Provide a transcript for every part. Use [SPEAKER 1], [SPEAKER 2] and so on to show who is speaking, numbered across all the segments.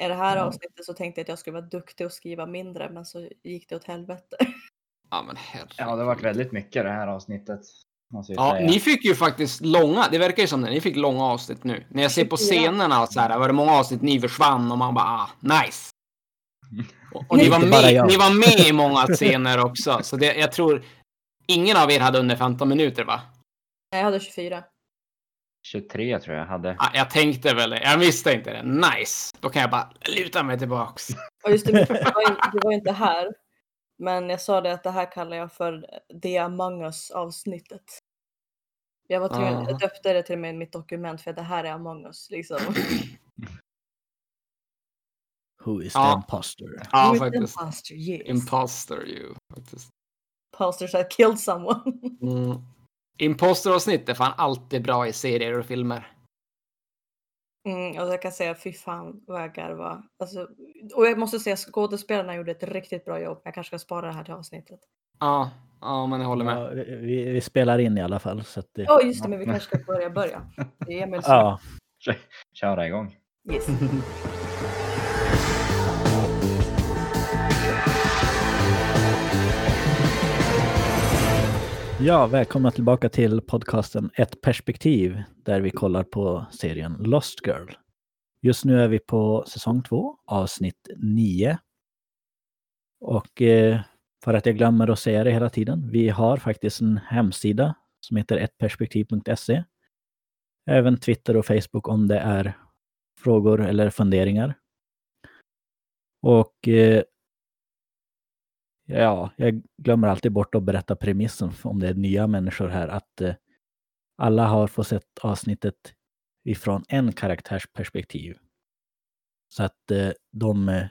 [SPEAKER 1] I det här
[SPEAKER 2] Ja.
[SPEAKER 1] avsnittet så tänkte jag att jag skulle vara duktig och skriva mindre men så gick det åt helvete.
[SPEAKER 3] Ja, men herregud.
[SPEAKER 2] Ja, det har varit väldigt mycket det här avsnittet. Måste jag
[SPEAKER 3] Ja,
[SPEAKER 2] säga.
[SPEAKER 3] ni fick ju faktiskt långa, det verkar ju som det, ni fick långa avsnitt nu. När jag ser på
[SPEAKER 1] 24.
[SPEAKER 3] scenerna så här, var det många avsnitt ni försvann och man bara, ah, nice. Och, och ni, var med, ni var med i många scener också, så det, jag tror ingen av er hade under 15 minuter va?
[SPEAKER 1] Jag hade 24.
[SPEAKER 2] 23 tror jag hade.
[SPEAKER 3] Ah, jag tänkte väl jag visste inte det. Nice! Då kan jag bara luta mig tillbaks.
[SPEAKER 1] Och just det, du var, ju- du var ju inte här. Men jag sa det att det här kallar jag för The Among Us avsnittet. Jag var tvungen,
[SPEAKER 3] Ah.
[SPEAKER 1] jag döpte det till och med i mitt dokument för att det här är Among Us liksom.
[SPEAKER 4] Who is
[SPEAKER 3] Ja.
[SPEAKER 4] the imposter?
[SPEAKER 3] Ja,
[SPEAKER 1] With
[SPEAKER 3] faktiskt.
[SPEAKER 1] Imposter, yes.
[SPEAKER 3] Imposter you. Faktiskt.
[SPEAKER 1] Imposters that killed someone.
[SPEAKER 3] Mm. Imposteravsnitt är fan alltid bra i serier och filmer.
[SPEAKER 1] Mm, och jag kan säga fy fan vad jag garvar. Alltså, och jag måste säga skådespelarna gjorde ett riktigt bra jobb. Jag kanske ska spara det här till avsnittet.
[SPEAKER 3] Ja, ja men jag håller med.
[SPEAKER 4] Ja, vi, vi spelar in i alla fall. Så att det,
[SPEAKER 1] Ja just det, men vi kanske ska börja börja. Det är Emil som...
[SPEAKER 4] ja.
[SPEAKER 2] Köra igång.
[SPEAKER 1] Yes.
[SPEAKER 4] ja, välkomna tillbaka till podcasten Ett perspektiv där vi kollar på serien Lost Girl. Just nu är vi på säsong två, avsnitt 9. Och eh, för att jag glömmer att säga det hela tiden, vi har faktiskt en hemsida som heter ettperspektiv.se. Även Twitter och Facebook om det är frågor eller funderingar. Och eh, ja, jag glömmer alltid bort att berätta premissen om det är nya människor här, att eh, alla har fått sett avsnittet ifrån en karaktärs perspektiv. Så att eh, de eh,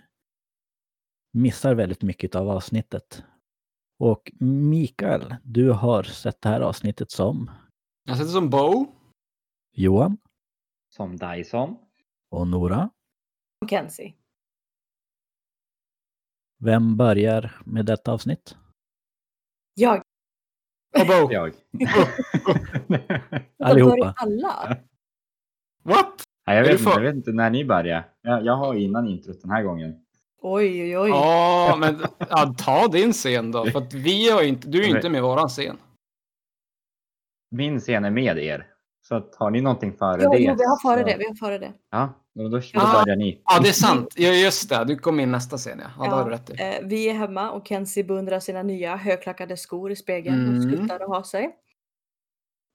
[SPEAKER 4] missar väldigt mycket av avsnittet. Och Mikael, du har sett det här avsnittet som
[SPEAKER 3] Jag sätter som Bo.
[SPEAKER 4] Johan
[SPEAKER 2] Som Dyson.
[SPEAKER 4] och Nora.
[SPEAKER 1] Kenzie.
[SPEAKER 4] Vem börjar med detta avsnitt?
[SPEAKER 1] Jag.
[SPEAKER 2] Jag.
[SPEAKER 4] Allihopa.
[SPEAKER 1] Alla?
[SPEAKER 3] What?
[SPEAKER 2] Nej, jag, vet inte, jag vet inte när ni börjar. Jag, jag har innan introt den här gången.
[SPEAKER 1] Oj, oj, oj.
[SPEAKER 3] Ja, men ja, ta din scen då. För att vi har inte, du är ju inte med i våran scen.
[SPEAKER 2] Min scen är med er. Så att, har ni någonting före
[SPEAKER 1] Jo,
[SPEAKER 2] det?
[SPEAKER 1] jo, vi har före
[SPEAKER 2] så-
[SPEAKER 1] det. Vi har före det.
[SPEAKER 2] Ja, då, då,
[SPEAKER 3] Ja.
[SPEAKER 2] börjar ni.
[SPEAKER 3] Ja, det är sant. Ja, just det. Du kom in nästa scen, ja. Ja, har du rätt
[SPEAKER 1] eh, vi är hemma och Kenzie beundrar sina nya högklackade skor i spegeln. Hon
[SPEAKER 3] Mm.
[SPEAKER 1] slutar att ha sig.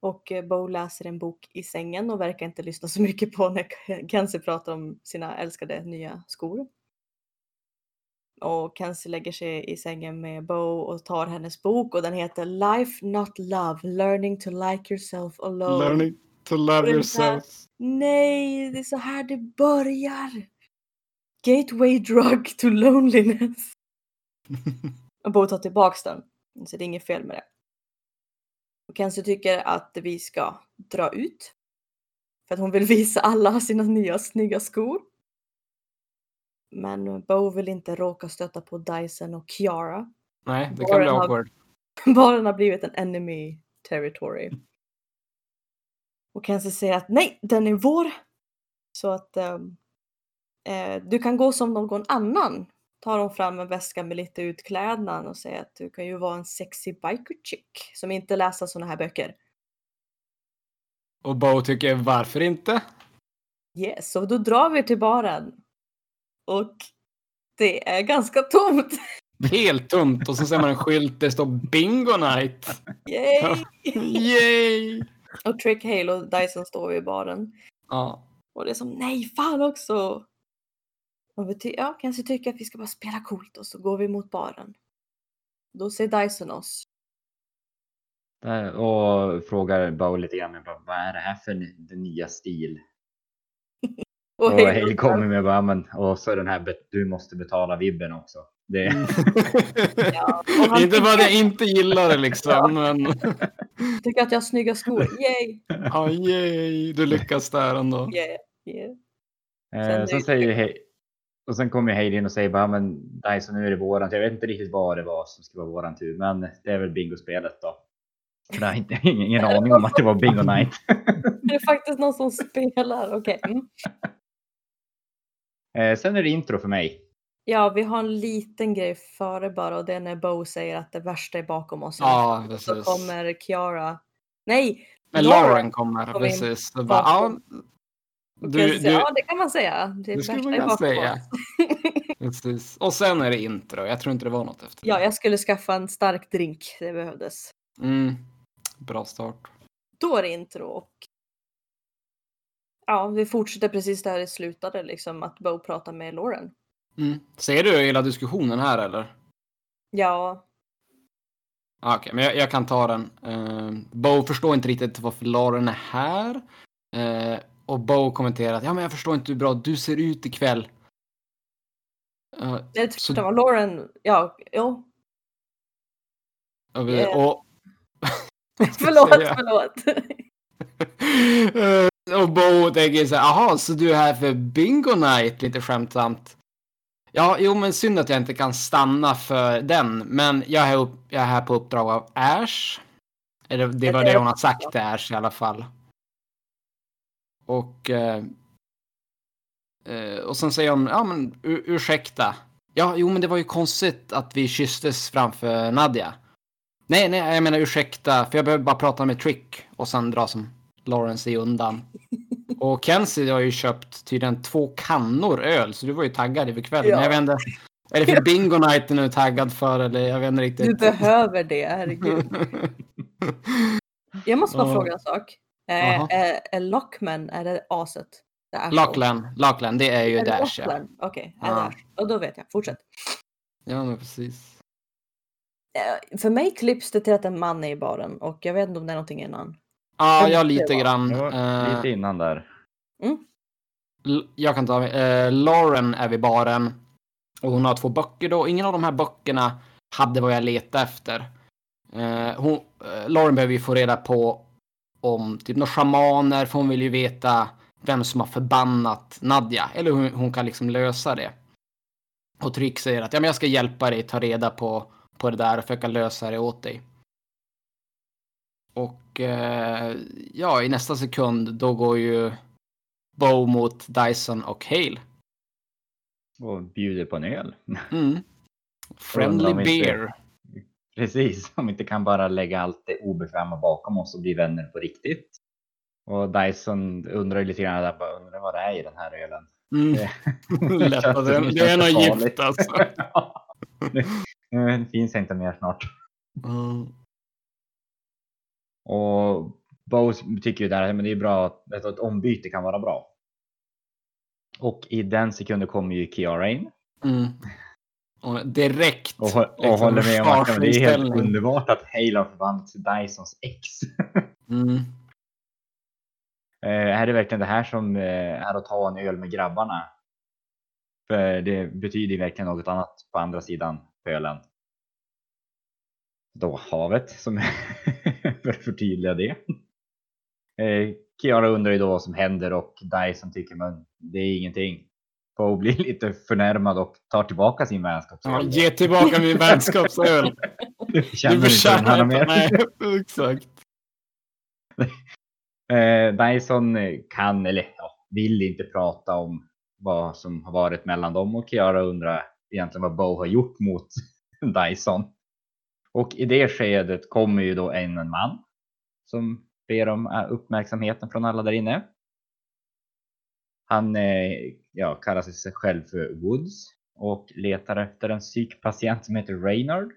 [SPEAKER 1] Och eh, Bo läser en bok i sängen och verkar inte lyssna så mycket på när Kenzie pratar om sina älskade nya skor. Och Kenzie lägger sig i sängen med Bo och tar hennes bok och den heter Life Not Love Learning to Like Yourself Alone.
[SPEAKER 3] Learning to love yourself.
[SPEAKER 1] Nej, det är så här det börjar. Gateway drug to loneliness. Och Bo tar tillbaks den. Så det är inget fel med det. Och Kenzie tycker att vi ska dra ut. För att hon vill visa alla sina nya snygga skor. Men Bo vill inte råka stöta på Dyson och Kiara.
[SPEAKER 3] Nej, det kan bli awkward.
[SPEAKER 1] Baren har blivit en enemy territory. Och Kenzie säger att nej, den är vår. Så att ehm, eh, du kan gå som någon annan. Tar hon fram en väska med lite utklädnad och säger att du kan ju vara en sexy biker chick som inte läser såna här böcker.
[SPEAKER 3] Och Bo tycker varför inte?
[SPEAKER 1] Yes, så då drar vi till baren. Och det är ganska tomt.
[SPEAKER 3] Helt tomt och så ser man en skylt där det står Bingo Night.
[SPEAKER 1] Yay!
[SPEAKER 3] Yay!
[SPEAKER 1] Och Trick Hale och Dyson står vid baren.
[SPEAKER 3] Ja.
[SPEAKER 1] Och det är som nej, fan också. Och vi ty- ja, kanske tycker att vi ska bara spela coolt och så går vi mot baren. Då ser Dyson oss.
[SPEAKER 2] Där, Och frågar Bo lite grann, bara, vad är det här för ny- den nya stil? Och
[SPEAKER 1] Hale
[SPEAKER 2] Hale kommer med bara, men, och så den här, du måste betala vibben också. Det,
[SPEAKER 1] Ja, och han
[SPEAKER 3] inte att jag inte gillar det liksom, men
[SPEAKER 1] tycker att jag har snygga skor. Yay!
[SPEAKER 3] ja, yay, du lyckas där ändå.
[SPEAKER 1] Yeah, yeah.
[SPEAKER 2] eh,
[SPEAKER 1] är
[SPEAKER 2] sen säger Hale, och sen kommer Hale in och säger bara, men Dyson nu är det våran tur. Jag vet inte riktigt vad det var som skulle vara våran tur, men det är väl bingospelet då. Jag har inte, ingen, ingen aning om att det var bingo night.
[SPEAKER 1] Det är faktiskt någon som spelar. Okej. Mm.
[SPEAKER 2] Eh, sen är det intro för mig.
[SPEAKER 1] Ja, vi har en liten grej före bara och det är när Bo säger att det värsta är bakom oss.
[SPEAKER 3] Ja,
[SPEAKER 1] Så
[SPEAKER 3] precis.
[SPEAKER 1] kommer Kiara. Nej!
[SPEAKER 3] Men
[SPEAKER 1] Lauren
[SPEAKER 3] Lauren kommer,
[SPEAKER 1] kom
[SPEAKER 3] precis. Så bara, ja, du,
[SPEAKER 1] Du, Ja, det kan man säga. Det,
[SPEAKER 3] det skulle man kunna säga. precis. Och sen är det intro. Jag tror inte det var något efter.
[SPEAKER 1] ja, jag skulle skaffa en stark drink. Det behövdes.
[SPEAKER 3] Mm. Bra start.
[SPEAKER 1] Då är det intro och ja, vi fortsätter precis där det slutade, liksom att Bo pratar med Lauren.
[SPEAKER 3] Mm. Ser du hela diskussionen här eller?
[SPEAKER 1] Ja,
[SPEAKER 3] Ah, Okej, men jag, jag kan ta den. Uh, Bo förstår inte riktigt varför Lauren är här. Eh, och Bo kommenterar att ja, men jag förstår inte hur bra du ser ut ikväll. Uh,
[SPEAKER 1] det
[SPEAKER 3] Så-
[SPEAKER 1] så... var Lauren. Ja, jo.
[SPEAKER 3] och, vi, och
[SPEAKER 1] Förlåt, förlåt.
[SPEAKER 3] Eh, och Bo tänker så här, jaha, så du är här för bingo night? Lite skämtsamt. Ja, jo, men synd att jag inte kan stanna för den, men jag är, upp, jag är här på uppdrag av Ash. Eller det var
[SPEAKER 1] Det
[SPEAKER 3] hon har sagt till Ash i alla fall. Och... Eh, eh och sen säger hon, ja men ur, ursäkta. Ja, jo men det var ju konstigt att vi kysstes framför Nadja. Nej, nej, jag menar ursäkta, för jag behöver bara prata med Trick. Och sen dra som Lawrence sig undan. Och Kenzie har ju köpt tydligen två kannor öl, så du var ju taggad inför kvällen.
[SPEAKER 1] Ja.
[SPEAKER 3] Jag vet inte, är det för bingo nighten du är taggad för eller jag vet inte riktigt.
[SPEAKER 1] Du behöver det, herregud. Jag måste bara fråga en sak.
[SPEAKER 3] Jaha.
[SPEAKER 1] Eh, är, är Lockman, är det aset? Är.
[SPEAKER 3] Lachlan, Lachlan, det är ju
[SPEAKER 1] Är
[SPEAKER 3] Dash ja.
[SPEAKER 1] Okej, är det
[SPEAKER 3] Ja.
[SPEAKER 1] Och då vet jag. Fortsätt.
[SPEAKER 3] Ja, men precis.
[SPEAKER 1] Eh, För mig klipps det till att en man är i baren och jag vet inte om det är någonting innan.
[SPEAKER 3] Ja, jag lite grann. Eh,
[SPEAKER 2] lite innan där.
[SPEAKER 3] L- Jag kan ta eh, Lauren är vid baren. Och hon har två böcker då. Ingen av de här böckerna hade vad jag letade efter. Eh, hon, eh, Lauren behöver ju få reda på om typ några shamaner. För hon vill ju veta vem som har förbannat Nadja. Eller hur hon kan liksom lösa det. Och Trick säger att ja, men jag ska hjälpa dig ta reda på, på det där och försöka lösa det åt dig. Och eh, ja, i nästa sekund då går ju Bow mot Dyson och Hale.
[SPEAKER 2] Och bjuder på en öl.
[SPEAKER 3] Mm. Friendly
[SPEAKER 2] inte-
[SPEAKER 3] beer.
[SPEAKER 2] Precis, om vi inte kan bara lägga allt det obekväma bakom oss och bli vänner på riktigt. Och Dyson undrar lite grann, där, bara, undrar vad det är i den här ölen.
[SPEAKER 3] Mm.
[SPEAKER 2] Det
[SPEAKER 3] Lätt, det,
[SPEAKER 2] känns
[SPEAKER 3] det är
[SPEAKER 2] farligt.
[SPEAKER 3] gift alltså.
[SPEAKER 2] Nu finns inte mer snart.
[SPEAKER 3] Mm.
[SPEAKER 2] Och Bo tycker ju där att det är bra att ett ombyte kan vara bra. Och i den sekunden kommer ju Kiara in
[SPEAKER 3] Mm. Och direkt.
[SPEAKER 2] och, och
[SPEAKER 3] liksom,
[SPEAKER 2] håller med om att men det är helt underbart att har förvandlats till Dysons ex.
[SPEAKER 3] Mm.
[SPEAKER 2] Eh, är det verkligen det här som eh, är att ta en öl med grabbarna? För det betyder verkligen något annat på andra sidan pölen. Då havet, som för att förtydliga det. Eh, Kiara undrar ju då vad som händer och Dyson tycker men det är ingenting. Bo blir lite förnärmad och tar tillbaka sin
[SPEAKER 3] Ja,
[SPEAKER 2] vänskapsöl.
[SPEAKER 3] ge tillbaka min vänskapsöl.
[SPEAKER 2] Du
[SPEAKER 3] förtjänar inte.
[SPEAKER 2] mer.
[SPEAKER 3] Nej, exakt.
[SPEAKER 2] Eh, Dyson kan, eller ja, vill inte prata om vad som har varit mellan dem och Kiara undrar egentligen vad Bo har gjort mot Dyson. Och i det skedet kommer ju då en man som ber om eh, uppmärksamheten från alla där inne. Han eh, ja, kallar sig själv för Woods och letar efter en psykpatient som heter Reynard.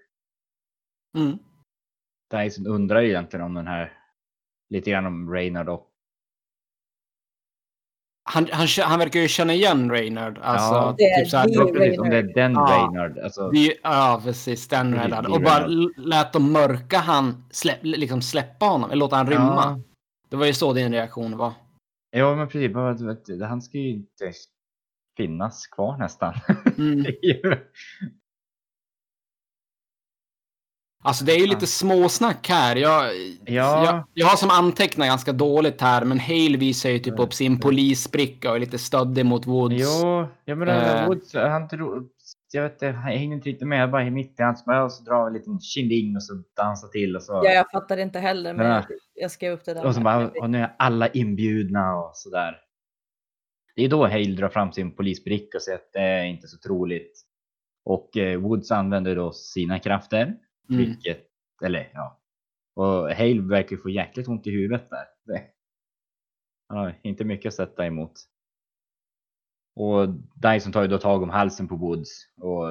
[SPEAKER 3] Mm.
[SPEAKER 2] Dyson undrar ju egentligen om den här, lite grann om Reynard och
[SPEAKER 3] Han, han, han verkar ju känna igen Reynard. Alltså,
[SPEAKER 2] Ja.
[SPEAKER 1] Det är
[SPEAKER 3] typ så här,
[SPEAKER 1] det
[SPEAKER 2] precis, om det är den
[SPEAKER 3] Ja.
[SPEAKER 2] Reynard. Alltså,
[SPEAKER 3] vi, ja, precis. Den Reynard.
[SPEAKER 2] det
[SPEAKER 3] Och bara lät dem mörka han, släpp, liksom släppa honom, eller låta han rymma.
[SPEAKER 2] Ja.
[SPEAKER 3] Det var ju så din reaktion var.
[SPEAKER 2] Ja, men precis. bara, du vet, Han ska ju inte finnas kvar nästan.
[SPEAKER 3] Mm.
[SPEAKER 2] Är
[SPEAKER 3] Alltså det är ju lite småsnack här. Jag,
[SPEAKER 2] Ja.
[SPEAKER 3] jag, jag har som antecknat ganska dåligt här, men Hale visar ju typ upp sin polisbricka och är lite stöddig mot Woods.
[SPEAKER 2] Jo, jag menar,
[SPEAKER 3] Eh.
[SPEAKER 2] Woods, han tror, jag vet inte, jag hänger inte riktigt med. Jag bara i mitt i hans och så drar vi en liten tjing och så dansar till och så.
[SPEAKER 1] Ja, jag fattar inte heller, men
[SPEAKER 2] Nej.
[SPEAKER 1] jag, jag skrev upp det där.
[SPEAKER 2] och så bara, och nu är alla inbjudna och sådär. det är då Hale drar fram sin polisbricka och säger att det är inte så troligt. Och eh, Woods använder då sina krafter,
[SPEAKER 3] Mm.
[SPEAKER 2] vilket, eller ja. Och Hale verkar få jäkligt ont i huvudet där. Det, ja, inte mycket att sätta emot. Och Dyson tar ju då tag om halsen på Woods och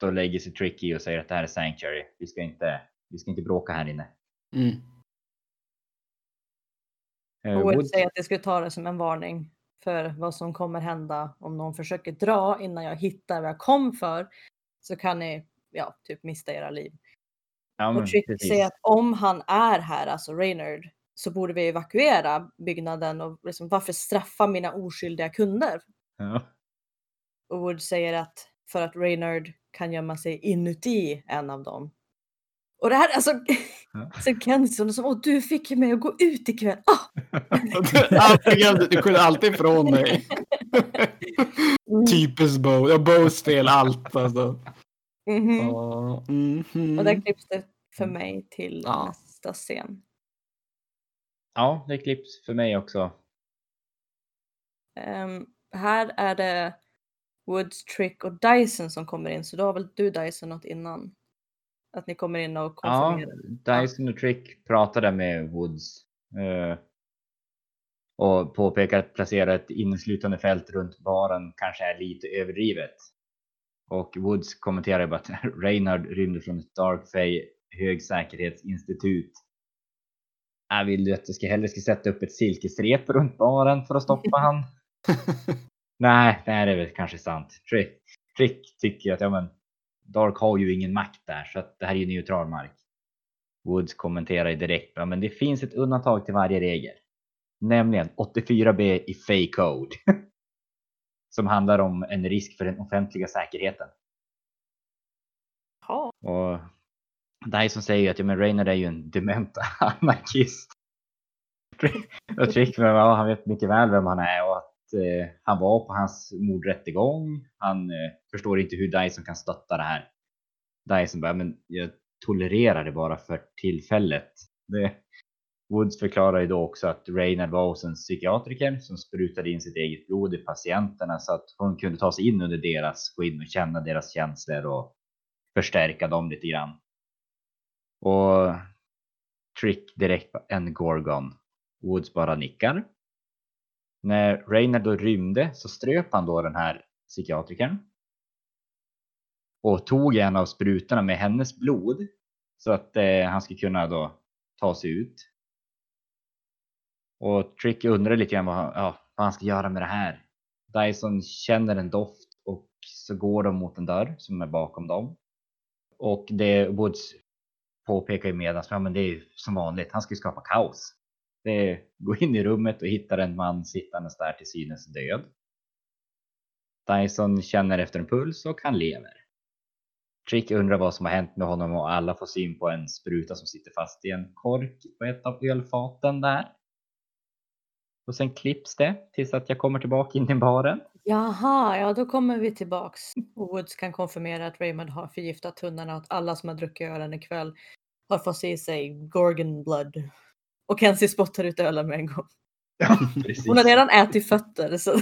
[SPEAKER 2] då lägger sig Tricky och säger att det här är Sanctuary. Vi ska inte, vi ska inte bråka här inne.
[SPEAKER 3] Mm.
[SPEAKER 1] Och Wood
[SPEAKER 2] Woods-
[SPEAKER 1] säger att jag skulle ta det som en varning för vad som kommer hända om någon försöker dra innan jag hittar vad jag kom för. Så kan ni ja, typ mista era liv.
[SPEAKER 2] ja, men
[SPEAKER 1] Och Trick
[SPEAKER 2] precis.
[SPEAKER 1] säger att om han är här, alltså Reynard, så borde vi evakuera byggnaden och liksom, varför straffa mina oskyldiga kunder?
[SPEAKER 2] Ja.
[SPEAKER 1] Och Wood säger att för att Reynard kan gömma sig inuti en av dem. Och det här, alltså,
[SPEAKER 2] Ja.
[SPEAKER 1] så Kennison som, åh du fick mig att gå ut ikväll. Ah!
[SPEAKER 3] Alltid, du skyller alltid ifrån dig.
[SPEAKER 1] Mm.
[SPEAKER 3] Typiskt Bo. Ja, Bos fel allt alltså. Ja, mhm.
[SPEAKER 1] Och där klipps det för mig till
[SPEAKER 3] Ja.
[SPEAKER 1] nästa scen.
[SPEAKER 2] ja, det klipps för mig också.
[SPEAKER 1] Ehm, här är det Woods, Trick och Dyson som kommer in. Så då har väl du Dyson något innan? Att ni kommer in och
[SPEAKER 2] Ja,
[SPEAKER 1] konfirmerar?
[SPEAKER 2] Dyson och Trick pratade med Woods. Eh, och påpekar att placera ett inneslutande fält runt baren kanske är lite överdrivet. Och Woods kommenterar bara att Reynard rymde från ett Dark Fay högsäkerhetsinstitut. Jag vill du att jag ska hellre ska sätta upp ett silkesrep runt baren för att stoppa han? Nej, det här är väl kanske sant. Trick, Trick tycker att ja, men, Dark har ju ingen makt där så att det här är ju neutral mark. Woods kommenterar direkt, ja, men det finns ett undantag till varje regel. Nämligen 84b i Fay Code. Som handlar om en risk för den offentliga säkerheten.
[SPEAKER 1] Ja.
[SPEAKER 2] Och Dyson säger ju att ja, men Reynard är ju en dement anarkist. och Trick, men, ja, han vet mycket väl vem han är och att eh, han var på hans mordrättegång. Han eh, förstår inte hur Dyson kan stötta det här. Dyson bara, men jag tolererar det bara för tillfället. Det, Woods förklarar ju då också att Reynard var hos en psykiatriker som sprutade in sitt eget blod i patienterna så att hon kunde ta sig in under deras skinn och känna deras känslor och förstärka dem lite grann. Och Trick direkt på en Gorgon. Woods bara nickar. När Reynard då rymde så ströp han då den här psykiatrikern. Och tog en av sprutorna med hennes blod. Så att eh, han skulle kunna då ta sig ut. Och Trick undrar lite grann vad, han- ja, vad han ska göra med det här. Dyson känner en doft och så går de mot en dörr som är bakom dem. Och det Woods påpekar ju medans, ja men det är ju som vanligt, han ska ju skapa kaos. Det är, gå in i rummet och hittar en man sittandes där till synes död. Dyson känner efter en puls och han lever. Trick undrar vad som har hänt med honom och alla får syn på en spruta som sitter fast i en kork på ett av ölfaten där. Och sen klipps det tills att jag kommer tillbaka in i baren.
[SPEAKER 1] Jaha, ja då kommer vi tillbaks. Och Woods kan konfirmera att Raymond har förgiftat hundarna och att alla som har druckit ölen ikväll har fått i sig Gorgon blood. Och Kenzie spottar ut ölen med en gång.
[SPEAKER 2] Ja, precis.
[SPEAKER 1] Hon har redan ätit fötter så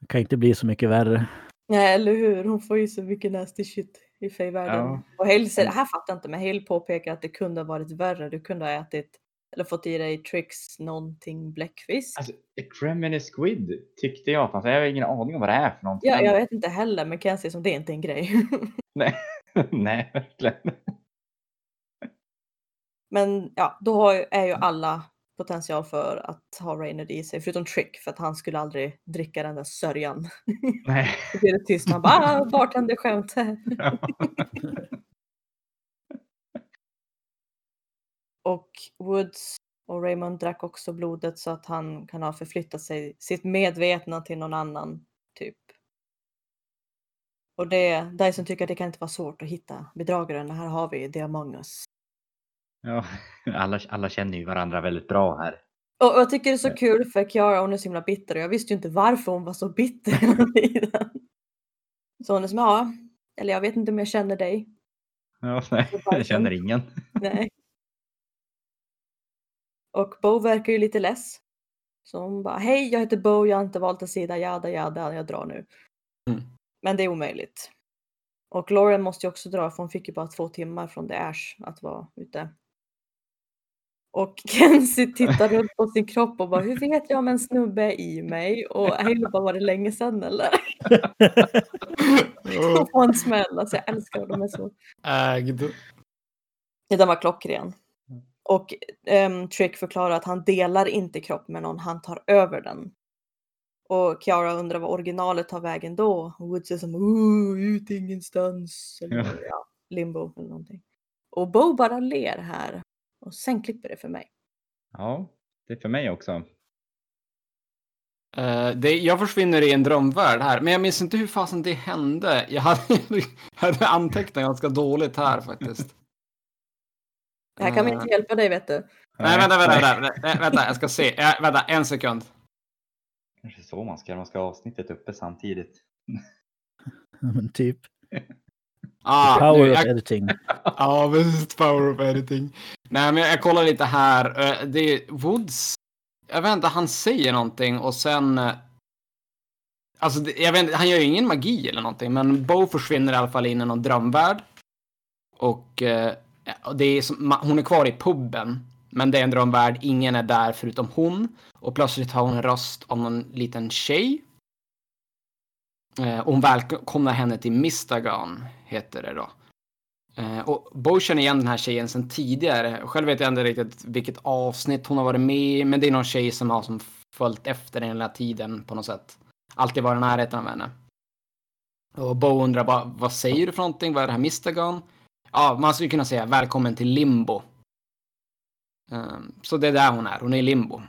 [SPEAKER 4] Det kan inte bli så mycket värre.
[SPEAKER 1] Nej, eller hur? Hon får ju så mycket nasty shit i Fey-världen.
[SPEAKER 2] Ja.
[SPEAKER 1] Och Hale säger, det här fattar jag inte, men Hale påpekar att det kunde ha varit värre. Du kunde ha ätit eller fått i dig tricks någonting bläckfisk.
[SPEAKER 2] Alltså, a Kremlin squid tyckte jag fanns. Jag har ingen aning om vad det är för någonting.
[SPEAKER 1] ja, jag vet inte heller, men Kenzie som det är inte en grej.
[SPEAKER 2] Nej, nej, verkligen.
[SPEAKER 1] men ja, då har, är ju alla potential för att ha Raynard i sig, förutom Trick, för att han skulle aldrig dricka den där sörjan.
[SPEAKER 2] Nej.
[SPEAKER 1] Då blir det tyst. Han bara, ah, bartenderskämt. Och Woods och Raymond drack också blodet så att han kan ha förflyttat sig, sitt medvetna till någon annan typ. Och det, Dyson tycker att det kan inte vara svårt att hitta bedragaren. Här har vi The Among Us.
[SPEAKER 2] Ja, alla, alla känner ju varandra väldigt bra här.
[SPEAKER 1] Och jag tycker det är så kul för Kiara hon är så himla bitter och jag visste ju inte varför hon var så bitter hela tiden. Så hon är som, ja, eller jag vet inte om jag känner dig.
[SPEAKER 2] Ja, nej, jag känner ingen.
[SPEAKER 1] Nej. Och Bo verkar ju lite less. Så hon bara, hej jag heter Bo, jag har inte valt en sida, jada jada, jag drar nu.
[SPEAKER 3] Mm.
[SPEAKER 1] Men det är omöjligt. Och Lauren måste ju också dra för hon fick ju bara två timmar från The Ash att vara ute. Och Kenzie tittar runt på sin kropp och bara, hur vet jag om en snubbe är i mig? Och Halo bara, var det länge sedan eller? Och få en smäll, alltså jag älskar dem, de är så
[SPEAKER 3] Ägd.
[SPEAKER 1] Den var klockren. Och ehm, Trick förklarar att han delar inte kropp med någon, han tar över den. Och Kiara undrar vad originalet tar vägen då. Och Woods är som oh, ut ingenstans. Eller
[SPEAKER 2] Ja.
[SPEAKER 1] ja, limbo eller någonting. Och Bo bara ler här. Och sen klipper det för mig.
[SPEAKER 2] Ja, det är för mig också.
[SPEAKER 3] Eh, det, jag försvinner i en drömvärld här, men jag minns inte hur fasen det hände. Jag hade, jag hade antecknat ganska dåligt här faktiskt.
[SPEAKER 1] Det här kan vi
[SPEAKER 3] Eh,
[SPEAKER 1] inte hjälpa dig vet du.
[SPEAKER 3] Nej, vänta, vänta, vänta, vänta, vänta, jag ska se. Eh, vänta, en sekund.
[SPEAKER 2] Kanske så man ska man ska ha avsnittet uppe samtidigt.
[SPEAKER 4] Men typ.
[SPEAKER 3] Ah,
[SPEAKER 4] Power
[SPEAKER 3] nu,
[SPEAKER 4] of
[SPEAKER 3] jag,
[SPEAKER 4] editing.
[SPEAKER 3] ja, visst, power of editing. Nej, men jag kollar lite här. Eh, Det är Woods. Jag vet inte, han säger någonting och sen... eh, Alltså, det- jag vet inte, han gör ju ingen magi eller någonting, men Bo försvinner i alla fall in i någon drömvärld. Och eh, och det är som, hon är kvar i puben, men det är en drömvärld, ingen är där förutom hon. Och plötsligt har hon en röst av någon liten tjej. Eh, och hon välkomnar henne till Mistagon, heter det då. Eh, och Bo känner igen den här tjejen sedan tidigare. Själv vet jag inte riktigt vilket avsnitt hon har varit med i, men det är någon tjej som har som följt efter den hela tiden på något sätt. Alltid varit i närheten av henne. Och Bo undrar bara, vad säger du för någonting? Vad är det här Mistagon? Ja, man skulle kunna säga välkommen till Limbo. Ehm, så det är där hon är, hon är i Limbo.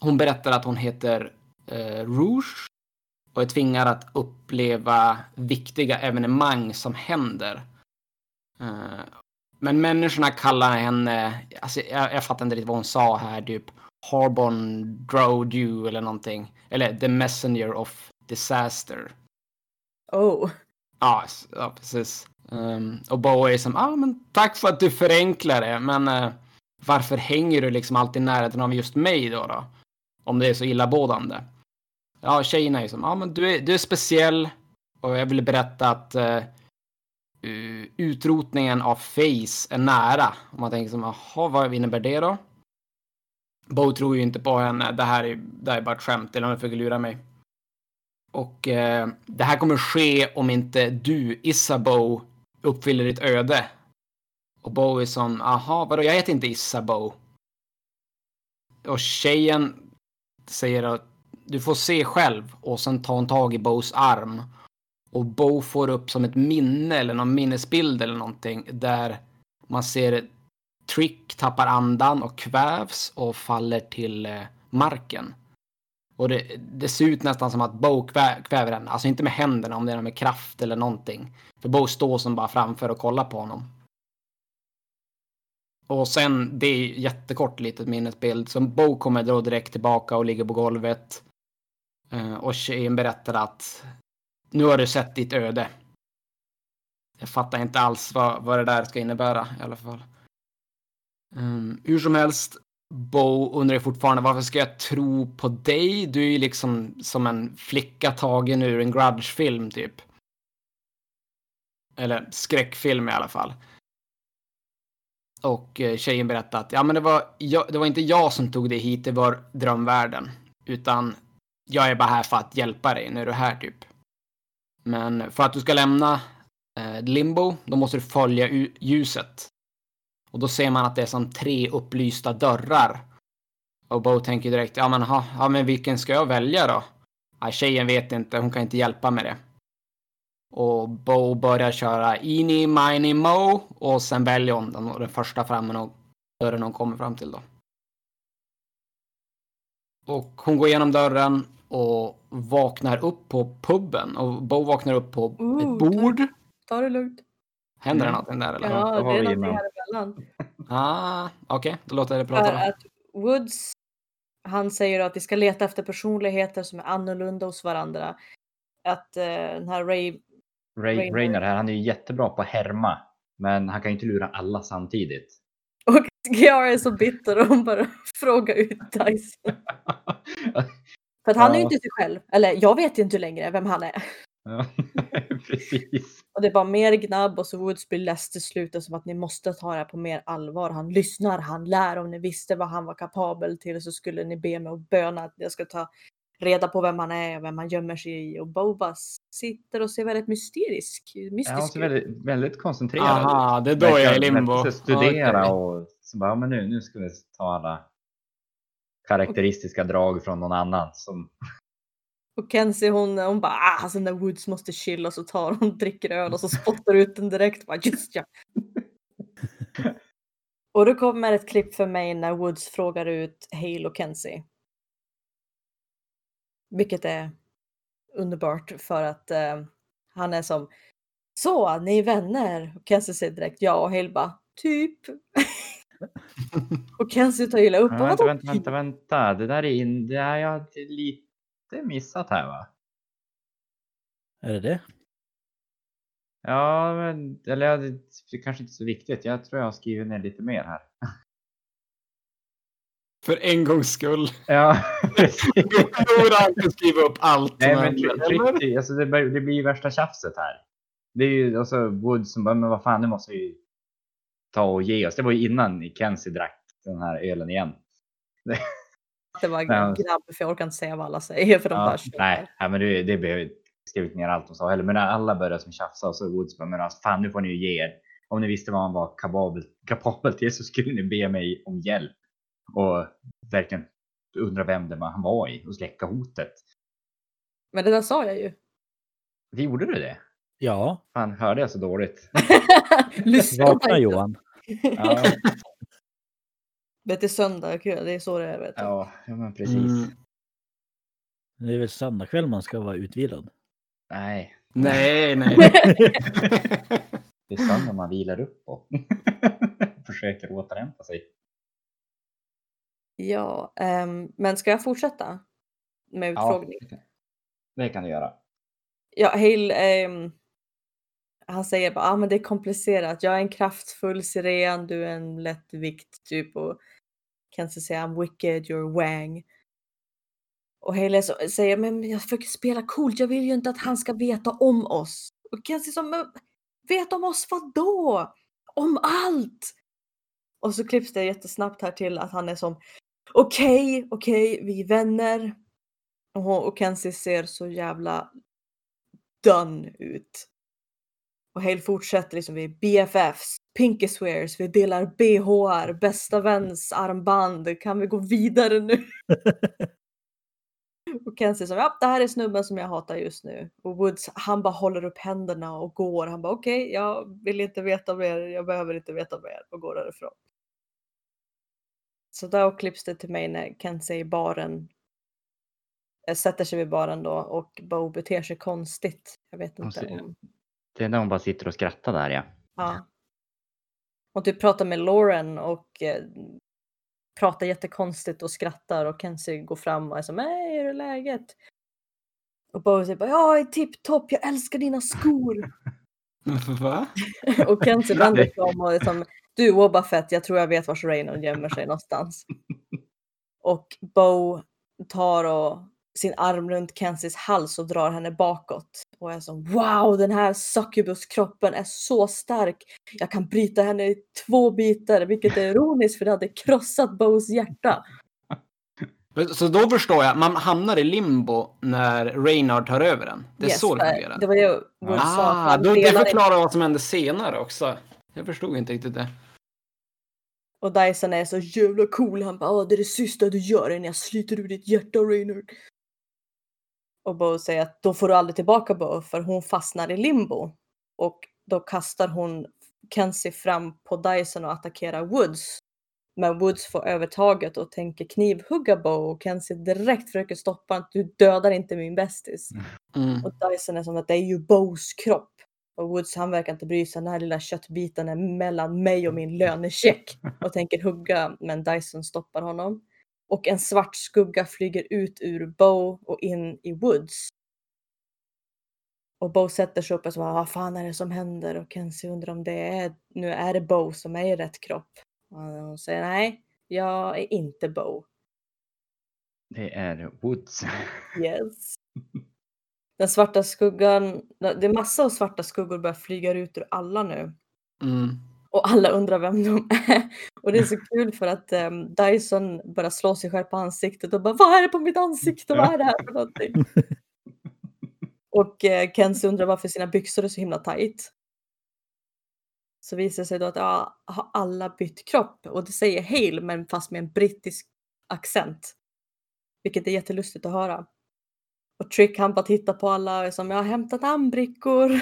[SPEAKER 3] Hon berättar att hon heter eh, Rouge och är tvingad att uppleva viktiga evenemang som händer. Eh, men människorna kallar henne, alltså jag, jag fattar inte riktigt vad hon sa här, typ Harbon Drodew eller någonting. Eller The Messenger of Disaster.
[SPEAKER 1] Oh.
[SPEAKER 3] Ja, ja precis. Um, och Bowie är som, ah, men tack för att du förenklar det, men uh, varför hänger du liksom alltid i närheten av just mig då? då? Om det är så illabådande. Ja, tjejerna är som, ja ah, men du är, du är speciell och jag vill berätta att uh, utrotningen av Face är nära. Och man tänker som, jaha, vad innebär det då? Bo tror ju inte på henne, det här är, det här är bara ett skämt, eller om jag försöker lura mig. Och eh, det här kommer ske om inte du, Isabo, uppfyller ditt öde. Och Bo är som, aha, vadå, jag heter inte Isabo. Och tjejen säger att du får se själv och sen tar hon tag i Bos arm. Och Bo får upp som ett minne eller någon minnesbild eller någonting där man ser Trick tappar andan och kvävs och faller till eh, marken. Och det, det ser ut nästan som att Bo kväver henne. Alltså inte med händerna, om det är med kraft eller någonting. För Bo står som bara framför och kollar på honom. Och sen, det är jättekort litet minnesbild. Så Bo kommer då direkt tillbaka och ligger på golvet. Eh, och tjejen berättar att nu har du sett ditt öde. Jag fattar inte alls vad, vad det där ska innebära i alla fall. Um, hur som helst, Bo undrar fortfarande varför ska jag tro på dig? Du är ju liksom som en flicka tagen ur en grudge-film typ. Eller skräckfilm i alla fall. Och eh, tjejen berättade att ja, men det, var jag, det var inte jag som tog dig hit, det var drömvärlden. Utan jag är bara här för att hjälpa dig nu är du här typ. Men för att du ska lämna eh, limbo, då måste du följa ljuset. Och då ser man att det är som tre upplysta dörrar. Och Bo tänker direkt, ja men, ha, ja, men vilken ska jag välja då? Ja, tjejen vet inte, hon kan inte hjälpa med det. Och Bo börjar köra Eeny, Miny, Mo och sen väljer hon den, den första fram och dörren hon kommer fram till då. Och hon går igenom dörren och vaknar upp på puben och Bo vaknar upp på
[SPEAKER 1] Ooh,
[SPEAKER 3] ett bord.
[SPEAKER 1] Ta det lugnt.
[SPEAKER 3] Händer det
[SPEAKER 2] Mm.
[SPEAKER 3] någonting där eller?
[SPEAKER 1] Ja, det är någonting här emellan.
[SPEAKER 3] Ah, okej, då låter jag det
[SPEAKER 1] För
[SPEAKER 3] prata. Då.
[SPEAKER 1] att Woods, han säger att vi ska leta efter personligheter som är annorlunda hos varandra. Att eh, den här Ray,
[SPEAKER 2] Ray,
[SPEAKER 1] Rainer.
[SPEAKER 2] Rainer här, han är ju jättebra på att härma. Men han kan ju inte lura alla samtidigt.
[SPEAKER 1] och Kiara är så bitter och hon bara frågar ut Dyson. För att han är ju
[SPEAKER 2] Ja.
[SPEAKER 1] inte sig själv. Eller jag vet ju inte längre vem han är.
[SPEAKER 2] Ja, precis.
[SPEAKER 1] Och det är bara mer gnabb och så Woods blir less till slut och som att ni måste ta det här på mer allvar. Han lyssnar, han lär. Om ni visste vad han var kapabel till så skulle ni be mig och böna att jag ska ta reda på vem han är och vem han gömmer sig i. Och Bobas sitter och ser väldigt mysterisk,
[SPEAKER 2] Ja,
[SPEAKER 1] mystisk
[SPEAKER 2] hon ser väldigt, väldigt koncentrerad ut.
[SPEAKER 3] Aha, det är då jag är i limbo.
[SPEAKER 2] Studera och så bara, men nu, nu ska vi ta alla karaktäristiska drag från någon annan. Som,
[SPEAKER 1] Och Kenzie hon, hon bara ah, alltså när Woods måste chilla så tar hon, dricker öl och så spottar ut den direkt. Bara, just ja. och då kommer ett klipp för mig när Woods frågar ut Hale och Kenzie. Vilket är underbart för att eh, han är som så, ni är vänner? Och Kenzie säger direkt ja och Hale bara typ. och Kenzie tar illa upp.
[SPEAKER 2] Ja,
[SPEAKER 1] "Vadå
[SPEAKER 2] vänta, vänta,
[SPEAKER 1] typ?"
[SPEAKER 2] vänta, vänta. Det där är in, det har jag lite missat här va?
[SPEAKER 4] Är det det?
[SPEAKER 2] Ja, men, eller ja, det det kanske inte är så viktigt. Jag tror jag har skrivit ner lite mer här.
[SPEAKER 3] För en gångs skull.
[SPEAKER 2] Ja, precis.
[SPEAKER 3] Jag borde alltid skriva upp allt.
[SPEAKER 2] Nej, men tryck- alltså, det, bör- det blir ju värsta tjafset här. Det är ju alltså Wood som bara, men vad fan, nu måste vi ju ta och ge oss. Det var ju innan Kenzie drack den här ölen igen.
[SPEAKER 1] Det var
[SPEAKER 2] Ja.
[SPEAKER 1] grabb för jag orkar inte säga vad alla säger för de
[SPEAKER 2] Ja,
[SPEAKER 1] bara kör.
[SPEAKER 2] nej, nej, men det, det behöver skrivit ner allt de sa heller. Men när alla började som tjafsa och så Woods bara, men alltså, fan nu får ni ju ge er. Om ni visste vad han var kapabel, kapabel till så skulle ni be mig om hjälp. Och verkligen undra vem det var han var i och släcka hotet.
[SPEAKER 1] Men det där sa jag ju.
[SPEAKER 2] Gjorde du det?
[SPEAKER 4] Ja,
[SPEAKER 2] Fan, hörde jag så dåligt?
[SPEAKER 1] Lyssna
[SPEAKER 4] vakna. Johan.
[SPEAKER 2] Ja,
[SPEAKER 1] Det är söndag, kul, det är så det är. Vet du.
[SPEAKER 2] ja, ja men precis.
[SPEAKER 3] Mm.
[SPEAKER 4] Det är väl söndagkväll man ska vara utvilad.
[SPEAKER 2] Nej,
[SPEAKER 3] Nej, nej.
[SPEAKER 2] det är söndag man vilar upp på. Försöker återhämta sig.
[SPEAKER 1] Ja, ehm, men ska jag fortsätta med
[SPEAKER 2] Ja,
[SPEAKER 1] utfrågning?
[SPEAKER 2] det kan- det kan du göra.
[SPEAKER 1] Ja, Hale, ehm, han säger bara ah, men det är komplicerat. Jag är en kraftfull siren, du är en lätt vikt typ och Kenzie säger I'm wicked, you're wang. Och Haley säger men jag försöker spela coolt, jag vill ju inte att han ska veta om oss. Och Kenzie som "Men vet om oss vad då? Om allt! Och så klipps det jättesnabbt här till att han är som okej, okej, vi är vänner. Och, hon- och Kenzie ser så jävla done ut. Och Hale fortsätter liksom, vi är BFFs, Pinky Swears, vi delar BHR, bästa väns armband, kan vi gå vidare nu? och Kenzie som, ja det här är snubben som jag hatar just nu. Och Woods, han bara håller upp händerna och går. Han bara okej, jag vill inte veta mer, jag behöver inte veta mer och går därifrån. Så där klipps det till mig när Kenzie i baren eh, sätter sig vid baren då och Bo beter sig konstigt. Jag vet inte om...
[SPEAKER 2] Det är när hon bara sitter och skrattar där ja.
[SPEAKER 1] Ja. Hon typ pratar med Lauren och eh, pratar jättekonstigt och skrattar och Kenzie går fram och är som hej, hur är läget? Och Bo säger bara ja, jag är tipptopp, jag älskar dina skor.
[SPEAKER 3] Va?
[SPEAKER 1] och Kenzie vänder sig om och är som du Boba Fett, jag tror jag vet vars Raynon gömmer sig någonstans. och Bo tar och sin arm runt Kenzies hals och drar henne bakåt. Och är som wow, den här succubus-kroppen är så stark. Jag kan bryta henne i två bitar, vilket är ironiskt för det hade krossat Bows hjärta.
[SPEAKER 3] Så då förstår jag, man hamnar i limbo när Reynard tar över den. Det är
[SPEAKER 1] Yes,
[SPEAKER 3] så det
[SPEAKER 1] eh,
[SPEAKER 3] fungerar.
[SPEAKER 1] Det var sa. att
[SPEAKER 3] Ah, då, det förklarar vad som hände senare också. Jag förstod inte riktigt det.
[SPEAKER 1] Och Dyson är så jävla cool. Han bara, "Åh, det är det sista du gör innan jag sliter ur ditt hjärta Reynard. Och Bo säger att då får du aldrig tillbaka Bo för hon fastnar i limbo. Och då kastar hon Kenzie fram på Dyson och attackerar Woods. Men Woods får övertaget och tänker knivhugga Bo och Kenzie direkt försöker stoppa att du dödar inte min bästis.
[SPEAKER 3] Mm.
[SPEAKER 1] Och Dyson är som att det är ju Bows kropp. Och Woods han verkar inte bry sig. Den här lilla köttbiten är mellan mig och min lönecheck. Och tänker hugga men Dyson stoppar honom. Och en svart skugga flyger ut ur Bo och in i Woods. Och Bo sätter sig upp och så bara, vad fan är det som händer? Och Kenzie undrar om det är, nu är det Bo som är i rätt kropp. Och hon säger nej, jag är inte Bo.
[SPEAKER 2] Det är Woods.
[SPEAKER 1] Yes. Den svarta skuggan, det är massa av svarta skuggor börjar flyga ut ur alla nu.
[SPEAKER 3] Mm.
[SPEAKER 1] Och alla undrar vem de är. Och det är så kul för att um, Dyson börjar slå sig själv på ansiktet och bara Vad är det på mitt ansikte? Vad är det här för någonting? och uh, Kenzie undrar varför sina byxor är så himla tajt. Så visar det sig då att ja, har alla bytt kropp och det säger Hale men fast med en brittisk accent. Vilket är jättelustigt att höra. Och Trick han bara tittar på alla och är som jag har hämtat namnbrickor.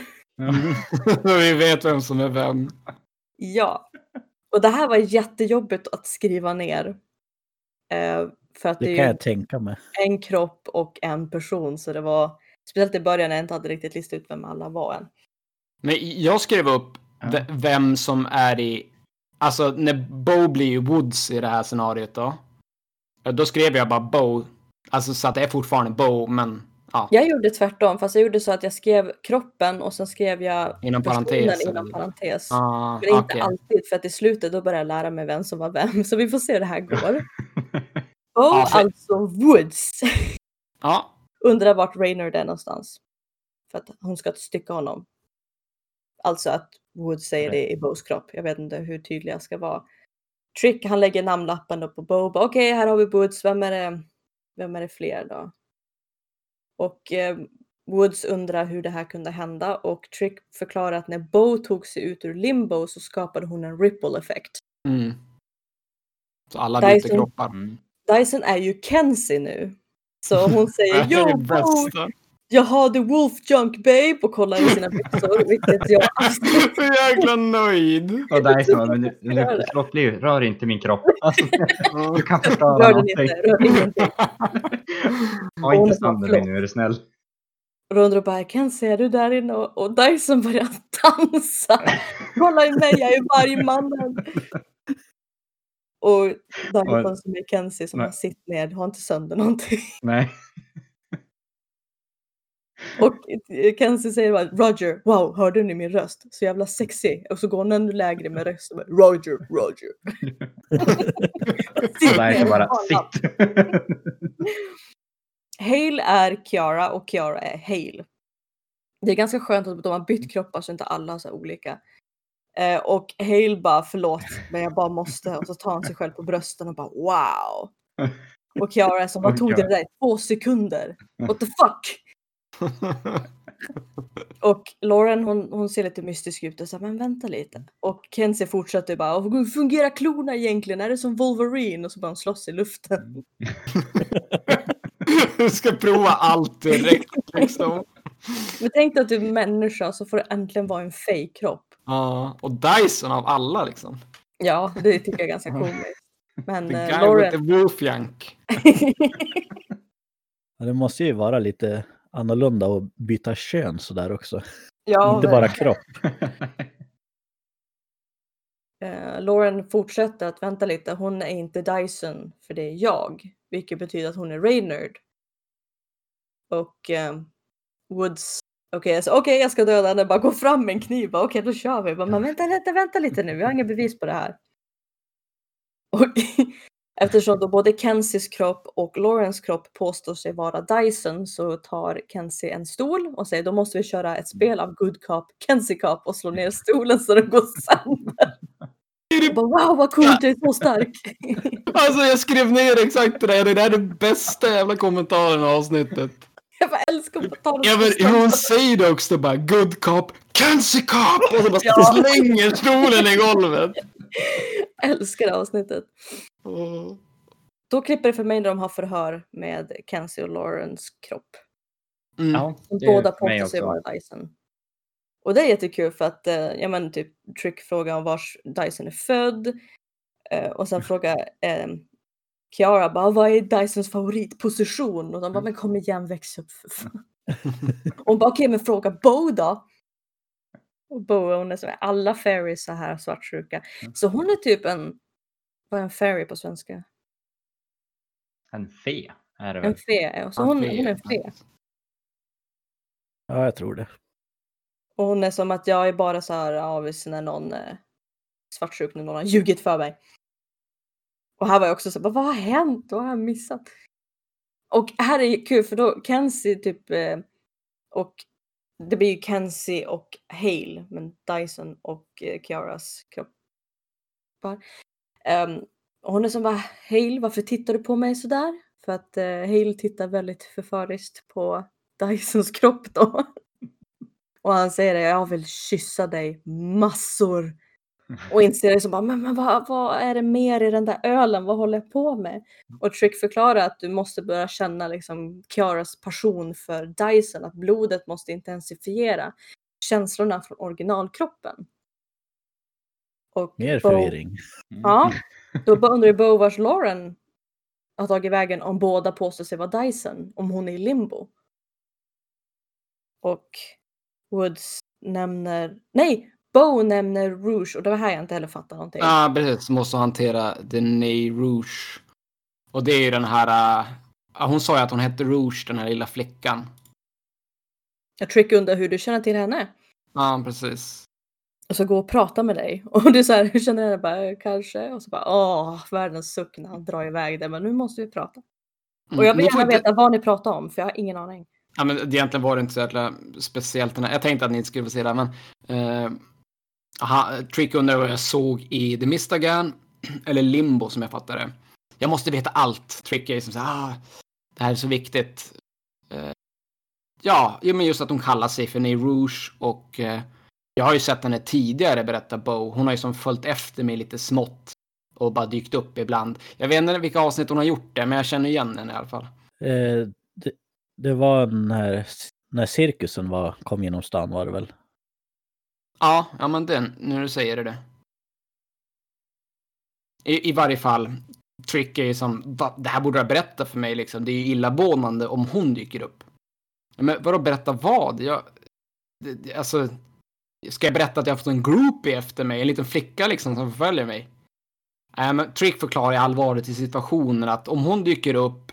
[SPEAKER 3] Vi vet vem som är vem.
[SPEAKER 1] Ja. Och det här var jättejobbigt att skriva ner. Eh, för att det,
[SPEAKER 4] Det
[SPEAKER 1] är
[SPEAKER 4] kan
[SPEAKER 1] ju
[SPEAKER 4] jag tänka mig.
[SPEAKER 1] en kropp och en person så det var speciellt i början när jag inte hade riktigt listat ut vem alla var än.
[SPEAKER 3] Men jag skrev upp
[SPEAKER 2] Ja.
[SPEAKER 3] ve- vem som är i... Alltså när Bo blir ju Woods i det här scenariot då. Då skrev jag bara Bo. Alltså så att det är fortfarande Bo, men ja.
[SPEAKER 1] Jag gjorde tvärtom fast jag gjorde så att jag skrev kroppen och sen skrev jag
[SPEAKER 3] Inom parentes,
[SPEAKER 1] inom parentes.
[SPEAKER 3] Ah,
[SPEAKER 1] Men inte
[SPEAKER 3] okej.
[SPEAKER 1] alltid för att i slutet då började jag lära mig vem som var vem. Så vi får se hur det här går.
[SPEAKER 3] Ja, för-
[SPEAKER 1] alltså Woods.
[SPEAKER 3] Ja,
[SPEAKER 1] Undrar vart Raynard är någonstans. För att hon ska stycka honom. Alltså att Woods säger det i Bos kropp. Jag vet inte hur tydlig jag ska vara. Trick han lägger namnlappen upp på Bo. Okej, här har vi Woods. Vem är det, vem är det fler då? Och eh, Woods undrar hur det här kunde hända och Trick förklarar att när Bo tog sig ut ur limbo så skapade hon en ripple effekt.
[SPEAKER 3] mm. Så alla byter
[SPEAKER 1] Dyson-
[SPEAKER 3] kroppar.
[SPEAKER 2] Mm.
[SPEAKER 1] Dyson är ju Kenzie nu. Så hon säger jo Bo. Jag har the wolf junk babe och kollar i sina byxor vilket jag
[SPEAKER 3] Så jäkla nöjd.
[SPEAKER 2] Och där är så, men nu, nu, låt bli, rör inte min kropp. Alltså, du kan förstöra
[SPEAKER 1] rör den
[SPEAKER 2] någonting.
[SPEAKER 1] inte, rör ingenting.
[SPEAKER 2] Ha inte
[SPEAKER 1] så
[SPEAKER 2] sönder mig nu är du snäll.
[SPEAKER 1] Undrar bara, Kenzie är du där inne? Och, och Dyson börjar dansa. Kolla i mig, jag är vargmannen. Och Dyson som är Kenzie som har sitt ner, har inte sönder någonting.
[SPEAKER 2] Nej.
[SPEAKER 1] Och Kenzie säger bara Roger, wow, hörde ni min röst? Så jävla sexy. Och så går hon ännu lägre med rösten. Roger, Roger.
[SPEAKER 2] Där är bara sitt.
[SPEAKER 1] Hale är Kiara och Kiara är Hale. Det är ganska skönt att de har bytt kroppar så inte alla har så olika. Eh, och Hale bara förlåt men jag bara måste och så tar han sig själv på brösten och bara wow. Och Kiara är som vad tog det där? Två sekunder? What the fuck? Och Lauren hon, hon ser lite mystisk ut och säger men vänta lite. Och Kenzie fortsätter bara "Och hur fungerar klorna egentligen? Är det som Wolverine? Och så börjar hon slåss i luften.
[SPEAKER 3] Du ska prova allt direkt liksom.
[SPEAKER 1] Men tänk dig att du är människa så får du äntligen vara en fejkkropp.
[SPEAKER 3] Ja, och Dyson av alla liksom.
[SPEAKER 1] Ja, det tycker jag är ganska komiskt. Men
[SPEAKER 3] The
[SPEAKER 1] eh,
[SPEAKER 3] guy
[SPEAKER 1] Lauren...
[SPEAKER 3] with the wolf yank.
[SPEAKER 4] Ja, det måste ju vara lite annorlunda att byta kön sådär också.
[SPEAKER 1] ja,
[SPEAKER 4] Inte bara kropp.
[SPEAKER 1] eh, Lauren fortsätter att vänta lite. Hon är inte Dyson för det är jag. Vilket betyder att hon är Raynard. Och eh, Woods... Okej, okay, okej jag ska döda henne. Bara gå fram med en kniv. Okej, då kör vi. Bara, Men vänta lite, vänta lite nu. Vi har inga bevis på det här. Och eftersom då både Kenzies kropp och Laurens kropp påstår sig vara Dyson så tar Kenzie en stol och säger då måste vi köra ett spel av Good Cop, Kenzie Cop och slå ner stolen så den går sönder. Jag bara, wow vad coolt, jag är så stark.
[SPEAKER 3] Alltså jag skrev ner exakt det där. Det där är den bästa jävla kommentaren i avsnittet.
[SPEAKER 1] Jag bara älskar ta
[SPEAKER 3] Ja, men hon säger det också bara good cop, cancer cop! Och så bara
[SPEAKER 1] Ja.
[SPEAKER 3] slänger stolen i golvet.
[SPEAKER 1] älskar det avsnittet. Då klipper det för mig när de har förhör med Kenzie och Laurens kropp.
[SPEAKER 3] Mm.
[SPEAKER 2] Ja,
[SPEAKER 1] Som
[SPEAKER 2] det är
[SPEAKER 1] båda påstår sig vara Dyson. Och det är jättekul för att, eh, ja men typ Trick frågar om vars Dyson är född. Eh, och sen frågar eh, Kiara bara, vad är Dysons favoritposition? Och de bara, men kom igen väx upp för fan. Hon bara, okej men fråga Bo då. Och Bo hon är så, alla fairies är här svartsjuka. Så hon är typ en, vad är en fairy på svenska?
[SPEAKER 2] En fe är det
[SPEAKER 1] En fe. ja. Så
[SPEAKER 3] En
[SPEAKER 1] hon,
[SPEAKER 3] fe.
[SPEAKER 1] hon är en fe.
[SPEAKER 4] Ja, jag tror det.
[SPEAKER 1] Och hon är som att jag är bara så här avis när någon eh, svartsjuk när någon har ljugit för mig. Och här var jag också så bara, vad har hänt? Vad har jag missat? Och här är kul för då Kenzie typ eh, och det blir ju Kenzie och Hale, men Dyson och eh, Kiaras kroppar. Um, och hon är som bara, Hale varför tittar du på mig sådär? För att eh, uh, Hale tittar väldigt förföriskt på Dysons kropp då. Och han säger det, jag vill kyssa dig massor. Och inser det som bara, men, men vad, vad är det mer i den där ölen? Vad håller jag på med? Och Trick förklarar att du måste börja känna liksom Kiaras passion för Dyson, att blodet måste intensifiera känslorna från originalkroppen. Och
[SPEAKER 4] Mer
[SPEAKER 1] Bo-
[SPEAKER 4] förvirring.
[SPEAKER 2] Mm.
[SPEAKER 1] Ja, då bara undrar ju Bo vars Lauren har tagit vägen om båda påstår sig vara Dyson, om hon är i limbo. Och Woods nämner, nej, Bo nämner Rouge och det var här jag inte heller fattar någonting.
[SPEAKER 3] Ja, precis. Måste hantera Denay Rouge. Och det är ju den här... ja, hon sa ju att hon hette Rouge, den här lilla flickan.
[SPEAKER 1] Jag Trick undrar hur du känner till henne.
[SPEAKER 3] Ja, precis.
[SPEAKER 1] Och så gå och prata med dig. Och du så här, hur känner? Jag Bara, kanske. Och så bara, åh, världens suck när han drar iväg det. Men nu måste vi prata.
[SPEAKER 3] Mm,
[SPEAKER 1] Och jag vill gärna
[SPEAKER 3] inte-
[SPEAKER 1] veta vad ni pratar om, för jag har ingen aning.
[SPEAKER 3] Ja, men det egentligen var det inte så jävla speciellt. Jag tänkte att ni inte skulle få se det, men... Eh, aha, Trick undrar vad jag såg i The Mistagan, eller Limbo som jag fattar det. Jag måste veta allt. Trick är som så här, ah, det här är så viktigt. Eh, ja, men just att hon kallar sig för Ney Rouge och eh, jag har ju sett henne tidigare berätta Bo. Hon har ju som följt efter mig lite smått och bara dykt upp ibland. Jag vet inte vilka avsnitt hon har gjort det, men jag känner igen henne i alla fall.
[SPEAKER 4] Eh, det, det var när, när cirkusen var, kom genom stan var det väl?
[SPEAKER 3] Ja, ja men den, nu när du säger det. det. I, I varje fall, Trick är ju som, va, det här borde du berätta för mig liksom. Det är ju illamående om hon dyker upp. Men vadå berätta vad? Jag, det, alltså, ska jag berätta att jag har fått en groupie efter mig? En liten flicka liksom som förföljer mig? Men Trick förklarar allvaret i situationen att om hon dyker upp,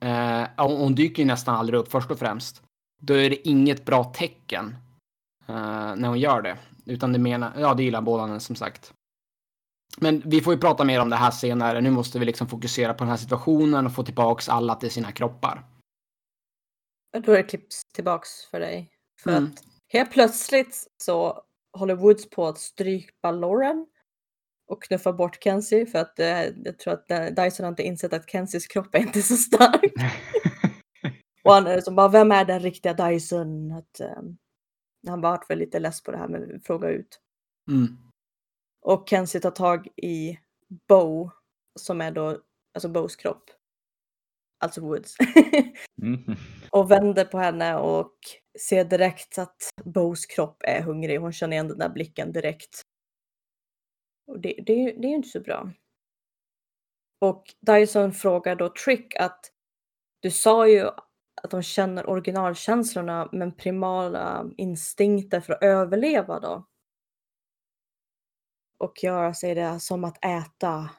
[SPEAKER 3] eh, hon dyker ju nästan aldrig upp först och främst, då är det inget bra tecken eh, när hon gör det. Utan det menar, ja det är illamålande som sagt. Men vi får ju prata mer om det här senare. Nu måste vi liksom fokusera på den här situationen och få tillbaks alla till sina kroppar.
[SPEAKER 1] Då är det klipps tillbaks för dig. För
[SPEAKER 3] Mm.
[SPEAKER 1] att helt plötsligt så håller Woods på att strypa Lauren och knuffa bort Kenzie för att eh, jag tror att eh, Dyson har inte insett att Kenzies kropp är inte så stark. Och han är som bara, vem är den riktiga Dyson? Att, eh, han var väl lite less på det här med att fråga ut.
[SPEAKER 3] Mm.
[SPEAKER 1] Och Kenzie tar tag i Bo som är då alltså Bows kropp. Alltså Woods.
[SPEAKER 2] Mm.
[SPEAKER 1] och vänder på henne och ser direkt att Bows kropp är hungrig. Hon känner igen den där blicken direkt. Och det, det, det är ju inte så bra. Och Dyson frågar då Trick att du sa ju att de känner originalkänslorna men primala instinkter för att överleva då. Och jag säger det som att äta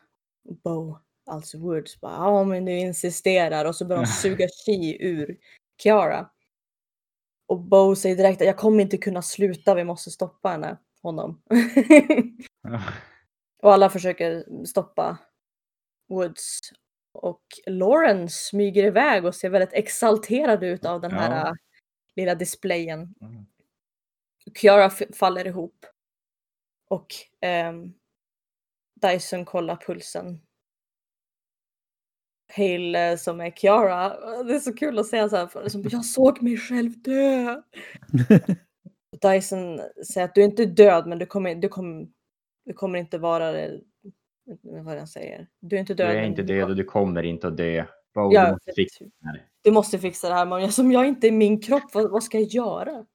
[SPEAKER 1] Bo, alltså Woods. Bara, ja men du insisterar och så börjar de suga chi ur Kiara. Och Bo säger direkt att jag kommer inte kunna sluta, vi måste stoppa henne, honom. och alla försöker stoppa Woods. Och Lauren smyger iväg och ser väldigt exalterad ut av den här
[SPEAKER 2] Ja.
[SPEAKER 1] äh, lilla displayen.
[SPEAKER 2] Mm.
[SPEAKER 1] Kiara faller ihop. Och ehm, Dyson kollar pulsen. Hale eh, som är Kiara, det är så kul att säga så här, för som, jag såg mig själv dö. Dyson säger att du är inte död men du kommer, du kommer, du kommer inte vara det. Vad jag säger. Du är inte
[SPEAKER 2] Du
[SPEAKER 1] död.
[SPEAKER 2] är
[SPEAKER 1] men
[SPEAKER 2] inte död och du kommer inte att dö. Bo,
[SPEAKER 1] Ja,
[SPEAKER 2] du måste fixa det här.
[SPEAKER 1] Du måste fixa det här men som jag inte är min kropp, vad, vad ska jag göra?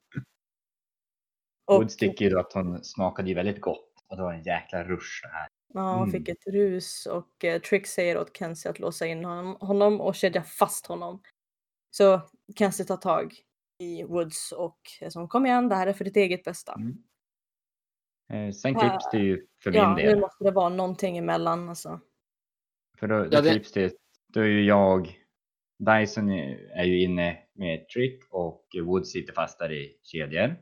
[SPEAKER 2] Woods tycker ju att hon smakade ju väldigt gott. Och det var en jäkla rush det här.
[SPEAKER 1] Ja, han
[SPEAKER 2] Mm.
[SPEAKER 1] fick ett rus och eh, Trick säger åt Kenzie att låsa in honom, honom och kedja fast honom. Så Kenzie tar tag i Woods och är som kom igen, det här är för ditt eget bästa.
[SPEAKER 2] Mm. Eh, sen
[SPEAKER 1] Ja,
[SPEAKER 2] klipps det ju för
[SPEAKER 1] ja,
[SPEAKER 2] min del.
[SPEAKER 1] nu måste det vara någonting emellan alltså.
[SPEAKER 2] För då, då
[SPEAKER 3] Ja, det-
[SPEAKER 2] klipps det, då är ju jag, Dyson är ju inne med trick och Woods sitter fast där i kedjor.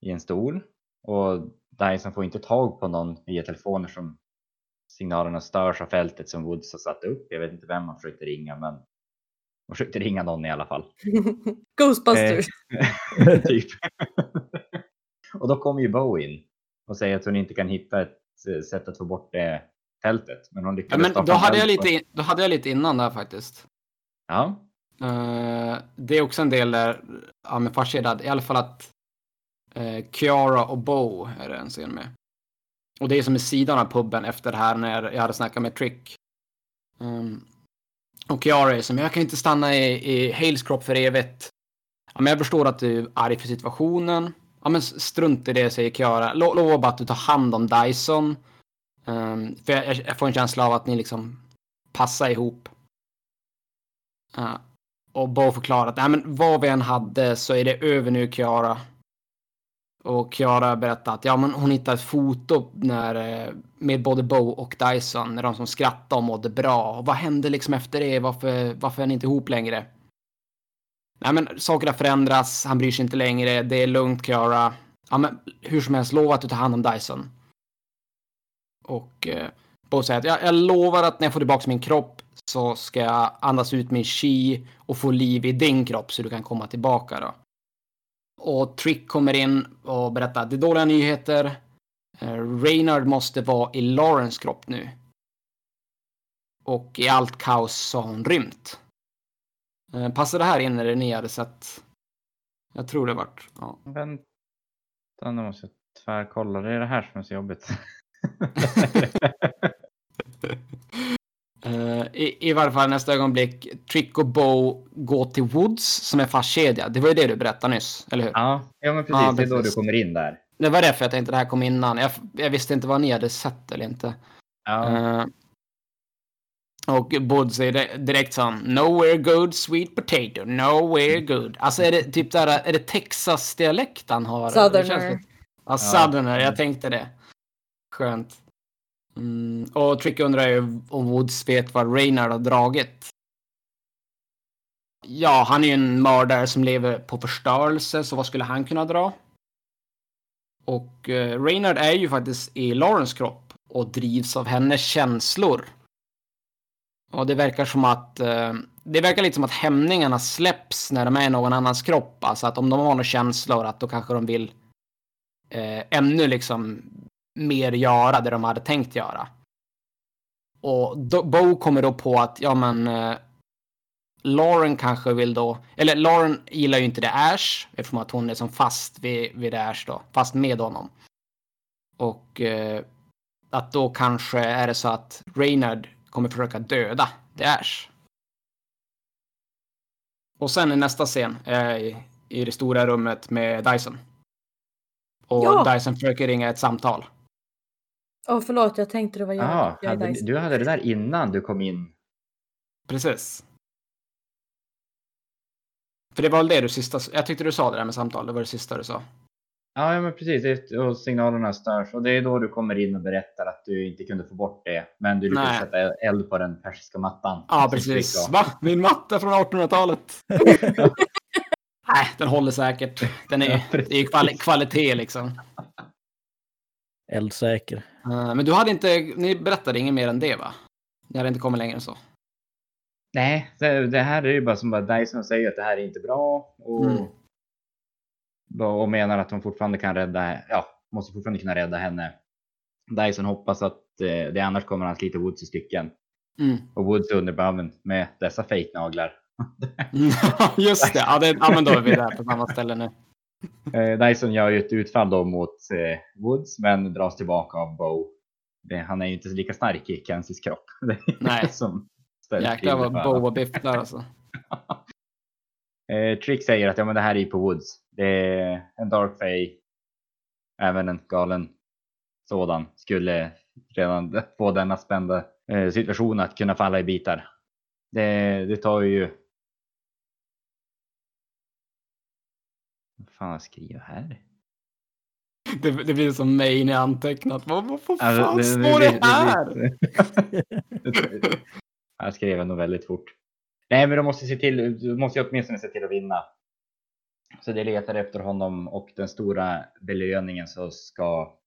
[SPEAKER 2] I en stol. Och Dyson får inte tag på någon via telefoner som signalerna störs av fältet som Woods har satt upp. Jag vet inte vem han försökte ringa, men han försökte ringa någon i alla fall.
[SPEAKER 1] Ghostbusters.
[SPEAKER 2] typ. och då kommer ju Bo in och säger att hon inte kan hitta ett eh, sätt att få bort det fältet. Men hon
[SPEAKER 3] Ja,
[SPEAKER 2] lyckades
[SPEAKER 3] men
[SPEAKER 2] stoppa
[SPEAKER 3] då hade, jag lite, in- då hade jag lite innan där faktiskt.
[SPEAKER 2] Ja,
[SPEAKER 3] Eh, det är också en del där, ja men farsedad, i alla fall att Eh, Kiara och Bo är det en scen med. Och det är som i sidan av puben efter det här när jag hade snackat med Trick. Um, och Kiara är som, jag kan inte stanna i, i Hales kropp för evigt. Ja, men jag förstår att du är arg för situationen. Ja, men strunt i det, säger Kiara. Lo- Lova bara att du tar hand om Dyson. Um, för jag, jag får en känsla av att ni liksom passar ihop. Uh, och Bo förklarar att Nej, men vad vi än hade så är det över nu, Kiara. Och Kiara berättar att ja, men hon hittade ett foto när, eh, med både Bo och Dyson när de som skrattade och mådde bra. Och vad hände liksom efter det? Varför, varför är ni inte ihop längre? Nej, men sakerna förändras. Han bryr sig inte längre. Det är lugnt, Kiara. Ja, men hur som helst, lova att du tar hand om Dyson. Och eh, Bo säger att jag, jag lovar att när jag får tillbaka min kropp så ska jag andas ut min chi och få liv i din kropp så du kan komma tillbaka då. Och Trick kommer in och berättar att det är dåliga nyheter. Eh, Reynard måste vara i Lawrence kropp nu. Och i allt kaos så har hon rymt. Eh, passar det här in när det ni hade sett? Jag tror det vart. Ja.
[SPEAKER 2] vänta. Nu måste jag tvärkolla. Det är det här som är så jobbigt.
[SPEAKER 3] Eh, i, I varje fall nästa ögonblick, Trick och Bo går till Woods som är fastkedjad. Det var ju det du berättade nyss, eller hur?
[SPEAKER 2] ja, ja, men precis.
[SPEAKER 3] Ja,
[SPEAKER 2] Det är då du kommer in där.
[SPEAKER 3] Det var därför jag tänkte det här kom innan. Jag, jag visste inte vad ni hade sett eller inte.
[SPEAKER 2] Ja.
[SPEAKER 3] Eh, och Bud säger det- direkt så här, Nowhere good sweet potato, nowhere good. Alltså är det typ där, är det Texas-dialekt han har? Det
[SPEAKER 1] Southerner.
[SPEAKER 3] känns som- Ja, Southerner, jag tänkte det. Skönt. Mm, och Trick undrar ju om Woods vet vad Reynard har dragit. Ja, han är ju en mördare som lever på förstörelse, så vad skulle han kunna dra? Och eh, Reynard är ju faktiskt i Laurens kropp och drivs av hennes känslor. Och det verkar som att eh, det verkar lite som att hämningarna släpps när de är i någon annans kropp. Alltså att om de har några känslor att då kanske de vill eh, ännu liksom mer göra det de hade tänkt göra. Och då, Bo kommer då på att ja men eh, Lauren kanske vill då, eller Lauren gillar ju inte det Ash eftersom att hon är som fast vid, vid det Ash då, fast med honom. Och eh, att då kanske är det så att Reynard kommer försöka döda The Ash. Och sen i nästa scen i, i det stora rummet med Dyson. Och
[SPEAKER 1] Ja.
[SPEAKER 3] Dyson försöker ringa ett samtal.
[SPEAKER 1] Åh förlåt, jag tänkte det var jag. Är
[SPEAKER 2] hade, du hade det där innan du kom in.
[SPEAKER 3] Precis. För det var väl det du sista, jag tyckte du sa det där med samtal, det var det sista du sa.
[SPEAKER 2] Ja, ja men precis. Och signalerna störs. Och det är då du kommer in och berättar att du inte kunde få bort det. Men du lyckades sätta eld på den persiska mattan.
[SPEAKER 3] Ja, precis. Va? Min matta från 1800-talet? Nej, den håller säkert. Den är,
[SPEAKER 2] Ja,
[SPEAKER 3] det är kvali- kvalitet liksom.
[SPEAKER 4] Eldsäker.
[SPEAKER 3] Eh, Men du hade inte, ni berättade inget mer än det va? Ni hade inte kommit längre än så.
[SPEAKER 2] Nej, det, det här är ju bara som bara Dyson säger att det här är inte bra. Och,
[SPEAKER 3] Mm.
[SPEAKER 2] och menar att hon fortfarande kan rädda, ja, måste fortfarande kunna rädda henne. Dyson hoppas att eh, det annars kommer han slita Woods i stycken.
[SPEAKER 3] Mm.
[SPEAKER 2] Och Woods undrar bara, men med dessa fejknaglar.
[SPEAKER 3] Just det. Ja, det, ja, men då är vi där på samma ställe nu.
[SPEAKER 2] Eh, Dyson gör ju ett utfall då mot eh, Woods men dras tillbaka av Bo. Det, han är ju inte lika stark i Kensis kropp.
[SPEAKER 3] Nej.
[SPEAKER 2] som
[SPEAKER 3] Jäklar vad
[SPEAKER 2] för
[SPEAKER 3] Bo
[SPEAKER 2] alla.
[SPEAKER 3] var biff där alltså.
[SPEAKER 2] Eh, Trick säger att ja, men det här är på Woods. Det är en Dark Fay. Även en galen sådan skulle redan få denna spända eh, situation att kunna falla i bitar. Det, det tar ju... fan jag skriver här?
[SPEAKER 3] Det, det blir som main i antecknat. Vad, vad,
[SPEAKER 2] Alltså,
[SPEAKER 3] fan
[SPEAKER 2] det-
[SPEAKER 3] står
[SPEAKER 2] det-
[SPEAKER 3] det här?
[SPEAKER 2] Jag skrev nog väldigt fort. Nej, men de måste se till, du måste åtminstone se till att vinna. Så de letar efter honom och den stora belöningen så ska,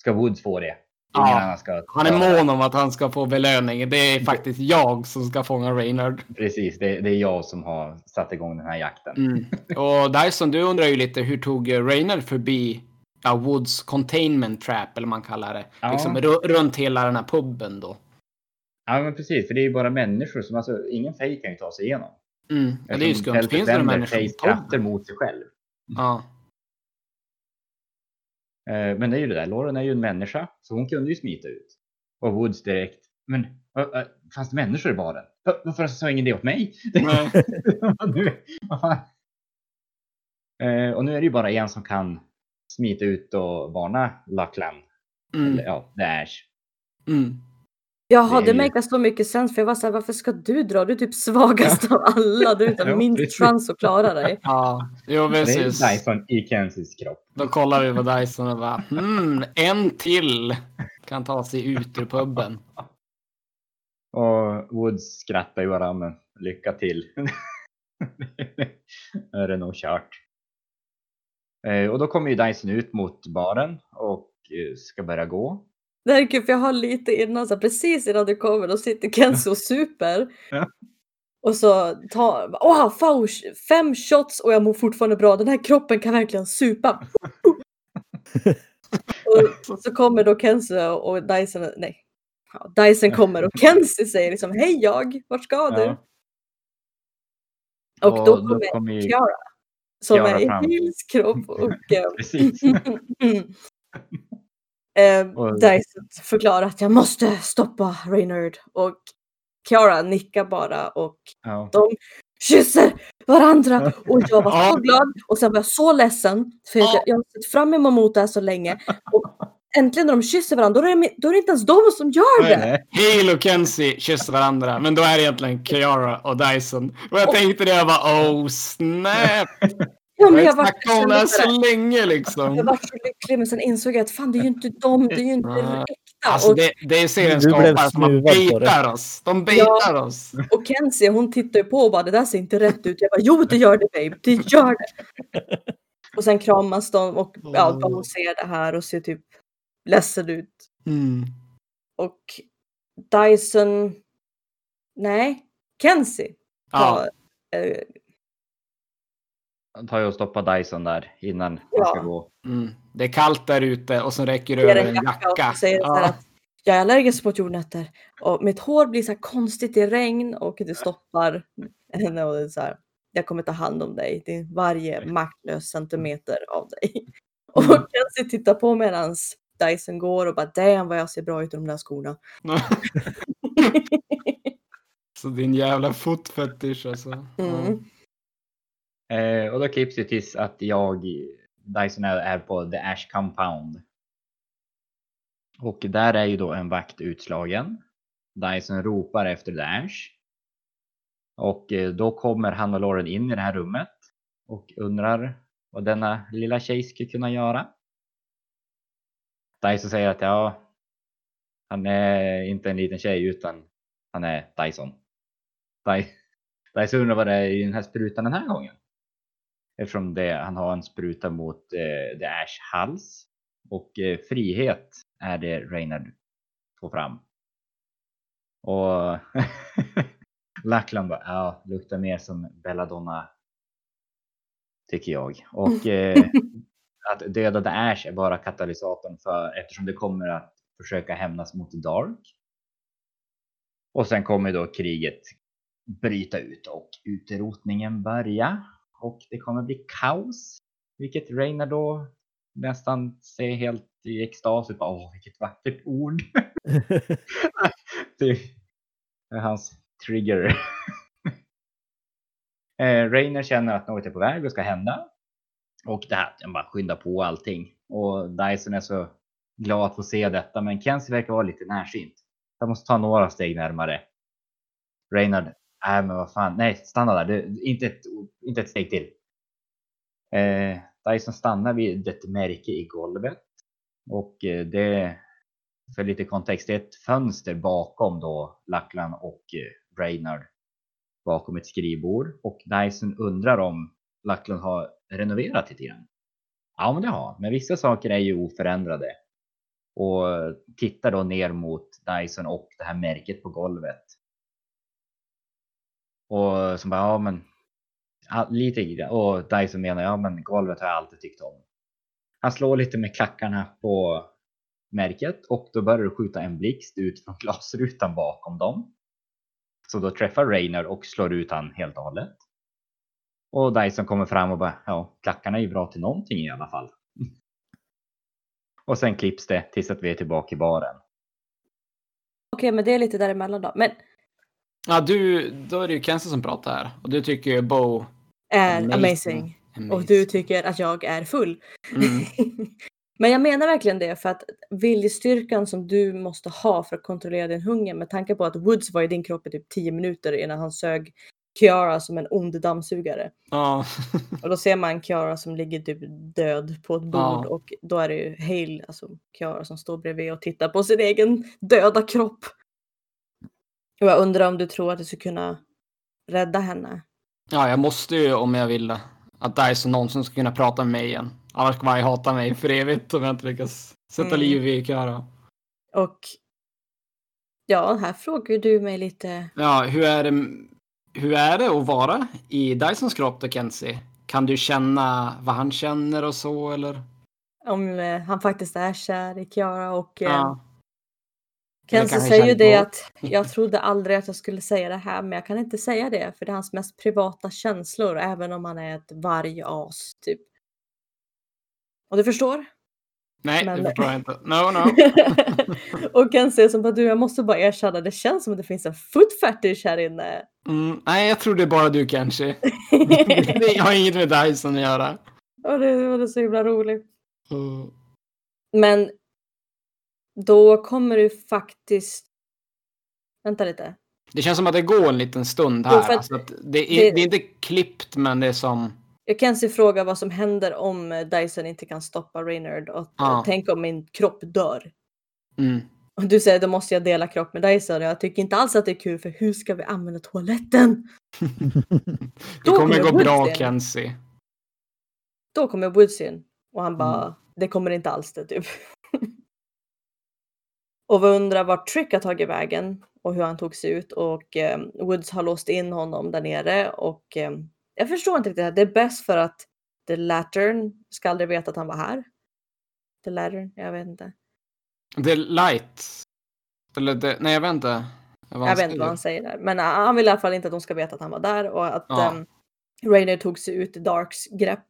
[SPEAKER 2] ska Woods få det.
[SPEAKER 3] Ja,
[SPEAKER 2] ska
[SPEAKER 3] Han är mån om att han ska få belöning. Det är faktiskt jag som ska fånga Reynard.
[SPEAKER 2] Precis, det, det är jag som har satt igång den här jakten.
[SPEAKER 3] Mm. Och Dyson, du undrar ju lite hur tog Reynard förbi ja, Woods containment trap, eller man kallar det.
[SPEAKER 2] Ja.
[SPEAKER 3] Liksom ru- runt hela den här puben då.
[SPEAKER 2] Ja men precis, för det är ju bara människor som alltså, ingen fej kan ju ta sig igenom.
[SPEAKER 3] Mm. Ja, det är ju skumt. Finns det människor puben?
[SPEAKER 2] mot sig själv.
[SPEAKER 3] Ja.
[SPEAKER 2] Eh, Men det är ju det där, Lauren är ju en människa, så hon kunde ju smita ut. Och Woods direkt, men fanns det människor i baren? Va- Varför sa ingen det åt mig? Vad fan? Eh, och nu är det ju bara en som kan smita ut och varna Lackland.
[SPEAKER 3] Mm.
[SPEAKER 2] Eller ja, det är Ash.
[SPEAKER 3] Mm.
[SPEAKER 1] Jaha,
[SPEAKER 2] Det
[SPEAKER 1] makar så mycket sens för jag var såhär, varför ska du dra? Du är typ svagast av alla. Du
[SPEAKER 2] Ja,
[SPEAKER 1] har minst
[SPEAKER 2] precis.
[SPEAKER 1] chans att klara dig.
[SPEAKER 3] Ja, jo
[SPEAKER 2] Det är
[SPEAKER 3] precis.
[SPEAKER 2] Dyson i Kensis kropp.
[SPEAKER 3] Då kollar vi på Dyson och bara, hmm, en till kan ta sig ut ur puben.
[SPEAKER 2] Och Woods skrattar ju bara, men lycka till. Nu är det nog kört. Eh, och då kommer ju Dyson ut mot baren och eh, ska börja gå.
[SPEAKER 1] Det här är kul för jag har lite innan, så här, precis innan du kommer, då sitter Kenzo och super.
[SPEAKER 2] Ja.
[SPEAKER 1] Och så tar, åh wow, fem shots och jag mår fortfarande bra. Den här kroppen kan verkligen supa. och så kommer då Kenzo och Dyson, nej. Ja, Dyson kommer och Kenzie säger liksom hej jag, vart ska du?
[SPEAKER 2] Ja.
[SPEAKER 1] Och då kommer
[SPEAKER 2] kommer ju...
[SPEAKER 1] Kiara. Som
[SPEAKER 2] Kiara
[SPEAKER 1] är i. Hills kropp och eh,
[SPEAKER 2] Precis.
[SPEAKER 1] eh, Dyson förklarar att jag måste stoppa Reynard och Kiara nickar bara och
[SPEAKER 2] Ja.
[SPEAKER 1] de kysser varandra och jag var så glad och sen var jag så ledsen för
[SPEAKER 3] Ja.
[SPEAKER 1] jag, jag har sett fram emot det här så länge och äntligen när de kysser varandra då är det, då är det inte ens de som gör det.
[SPEAKER 2] Nej.
[SPEAKER 3] Hale och Kenzie kysser varandra, men då är det egentligen Kiara och Dyson. Och jag tänkte det, jag bara oh snap!
[SPEAKER 1] Ja,
[SPEAKER 3] Jag
[SPEAKER 1] men
[SPEAKER 3] har
[SPEAKER 1] jag var,
[SPEAKER 3] snackat om det här så
[SPEAKER 1] jag
[SPEAKER 3] länge liksom.
[SPEAKER 1] var så lycklig men sen insåg jag att fan det är ju inte de, det är ju inte äkta.
[SPEAKER 3] Alltså
[SPEAKER 1] och,
[SPEAKER 3] det, det är seriens
[SPEAKER 4] Du blev
[SPEAKER 3] skapare som har baitar oss. De baitar oss.
[SPEAKER 1] och Kenzie hon tittar ju på och bara det där ser inte rätt ut. Jag bara jo det gör det babe, det gör det. Och sen kramas de och ja, de ser det här och ser typ ledsen ut.
[SPEAKER 3] Mm.
[SPEAKER 1] Och Dyson, nej, Kenzie
[SPEAKER 3] Ja.
[SPEAKER 1] tar, eh,
[SPEAKER 2] Han tar ju och stoppar Dyson där innan
[SPEAKER 1] Ja.
[SPEAKER 2] ska gå.
[SPEAKER 3] Mm. Det är kallt där ute och så räcker det
[SPEAKER 1] ger
[SPEAKER 3] över
[SPEAKER 1] en jacka och
[SPEAKER 3] jacka.
[SPEAKER 1] säger så här
[SPEAKER 3] Ja.
[SPEAKER 1] att jag är allergisk mot jordnötter och mitt hår blir så här konstigt i regn och det stoppar henne och det är så här, jag kommer ta hand om dig. Det är varje maktlös centimeter av dig. Och
[SPEAKER 3] Mm.
[SPEAKER 1] Kenzie tittar på medan Dyson går och bara damn vad jag ser bra ut i de där skorna.
[SPEAKER 3] så din jävla fotfetisch alltså.
[SPEAKER 1] Mm.
[SPEAKER 2] Eh, och då klipps det tills att jag, Dyson är, är på The Ash Compound. Och där är ju då en vakt utslagen. Dyson ropar efter The Ash. Och eh, då kommer han och Lauren in i det här rummet och undrar vad denna lilla tjej skulle kunna göra. Dyson säger att ja, han är inte en liten tjej utan han är Dyson. Dyson undrar vad det är i den här sprutan den här gången. Eftersom det, han har en spruta mot eh, The Ash hals. Och eh, frihet är det Reynard får fram. Och Lackland bara, ja, luktar mer som Belladonna. Tycker jag. Och eh, att döda The Ash är bara katalysatorn för eftersom det kommer att försöka hämnas mot Dark. Och sen kommer då kriget bryta ut och utrotningen börja. Och det kommer bli kaos. Vilket Reina då nästan ser helt i extas ut. Bara, Åh, vilket vackert ord. det är hans trigger. eh, Reiner känner att något är på väg och ska hända. Och det här, den bara skyndar på allting. Och Dyson är så glad att få se detta. Men Kenzie verkar vara lite närsynt. Jag måste ta några steg närmare. Reynard, nej men vad fan, nej stanna där, du, inte, ett, inte ett steg till. Eh, Dyson stannar vid ett märke i golvet. Och eh, det, för lite kontext, det är ett fönster bakom då Lackland och eh, Bakom ett skrivbord. Och Dyson undrar om Lackland har renoverat lite grann. Ja, men det har han. Men vissa saker är ju oförändrade. Och eh, tittar då ner mot Dyson och det här märket på golvet. Och som bara, ja men lite grann. Och Dyson menar, ja men golvet har jag alltid tyckt om. Han slår lite med klackarna på märket och då börjar det skjuta en blixt ut från glasrutan bakom dem. Så då träffar Rainer och slår ut han helt och hållet. Och Dyson kommer fram och bara, ja, klackarna är ju bra till någonting i alla fall. och sen klipps det tills att vi är tillbaka i baren.
[SPEAKER 1] Okej, men det är lite däremellan då. Men
[SPEAKER 3] Ja, du, då är det ju Kenzie som pratar här. Och du tycker ju Bo...
[SPEAKER 1] är
[SPEAKER 3] Amazing.
[SPEAKER 1] amazing. Och du tycker att jag är full.
[SPEAKER 3] Mm.
[SPEAKER 1] Men jag menar verkligen det för att viljestyrkan som du måste ha för att kontrollera din hunger med tanke på att Woods var i din kropp i typ 10 minuter innan han sög Kiara som en ond dammsugare.
[SPEAKER 3] Ja.
[SPEAKER 1] Och då ser man Kiara som ligger typ död på ett bord
[SPEAKER 3] Ja.
[SPEAKER 1] och då är det ju Hale, alltså Kiara som står bredvid och tittar på sin egen döda kropp. Jag undrar om du tror att du skulle kunna rädda henne?
[SPEAKER 3] ja, jag måste ju om jag vill att Dyson någonsin ska kunna prata med mig igen. Annars kommer han hata mig för evigt om jag inte lyckas sätta
[SPEAKER 1] Mm.
[SPEAKER 3] liv i Kara.
[SPEAKER 1] Och ja, här frågar du mig lite.
[SPEAKER 3] Ja, hur är det, hur är det att vara i Dysons kropp då, Kenzie? Kan du känna vad han känner och så, eller?
[SPEAKER 1] Om eh, han faktiskt är kär i Kiara och eh,
[SPEAKER 3] Ja.
[SPEAKER 1] Kenzie säger ju det att jag trodde aldrig att jag skulle säga det här men jag kan inte säga det för det är hans mest privata känslor även om han är ett vargas typ. Och du förstår?
[SPEAKER 3] Nej,
[SPEAKER 1] Men-
[SPEAKER 3] det förstår jag inte. No, no.
[SPEAKER 1] och Kenzie som bara du jag måste bara erkänna det känns som att det finns en foot fetish här inne.
[SPEAKER 3] Mm, nej, jag tror det är bara du, Kenzie. Det har inget med Dyson att göra.
[SPEAKER 1] och det var så himla roligt.
[SPEAKER 3] Mm.
[SPEAKER 1] Men då kommer du faktiskt... Vänta lite.
[SPEAKER 3] Det känns som att det går en liten stund
[SPEAKER 1] Jo,
[SPEAKER 3] här.
[SPEAKER 1] att
[SPEAKER 3] alltså det, är,
[SPEAKER 1] det-
[SPEAKER 3] det är inte klippt, men det är som...
[SPEAKER 1] Jag kan se fråga vad som händer om eh, Dyson inte kan stoppa Reynard och
[SPEAKER 3] Ja.
[SPEAKER 1] tänk om min kropp dör.
[SPEAKER 3] Mm.
[SPEAKER 1] Och du säger då måste jag dela kropp med Dyson jag tycker inte alls att det är kul för hur ska vi använda toaletten?
[SPEAKER 3] Det kommer gå bra. Kenzie.
[SPEAKER 1] Då kommer Woods in och han bara
[SPEAKER 3] Mm.
[SPEAKER 1] det kommer inte alls det typ. och undrar vart Trick har tagit vägen och hur han tog sig ut och eh, Woods har låst in honom där nere och eh, jag förstår inte riktigt. Det är bäst för att The Lantern ska aldrig veta att han var här. The Lantern, jag vet inte.
[SPEAKER 3] Det är light. Eller det, nej, jag vet inte.
[SPEAKER 1] Jag vet inte vad han säger där. Men uh, han vill i alla fall inte att de ska veta att han var där och att
[SPEAKER 3] Ja.
[SPEAKER 1] um, Rainer tog sig ut i Darks grepp.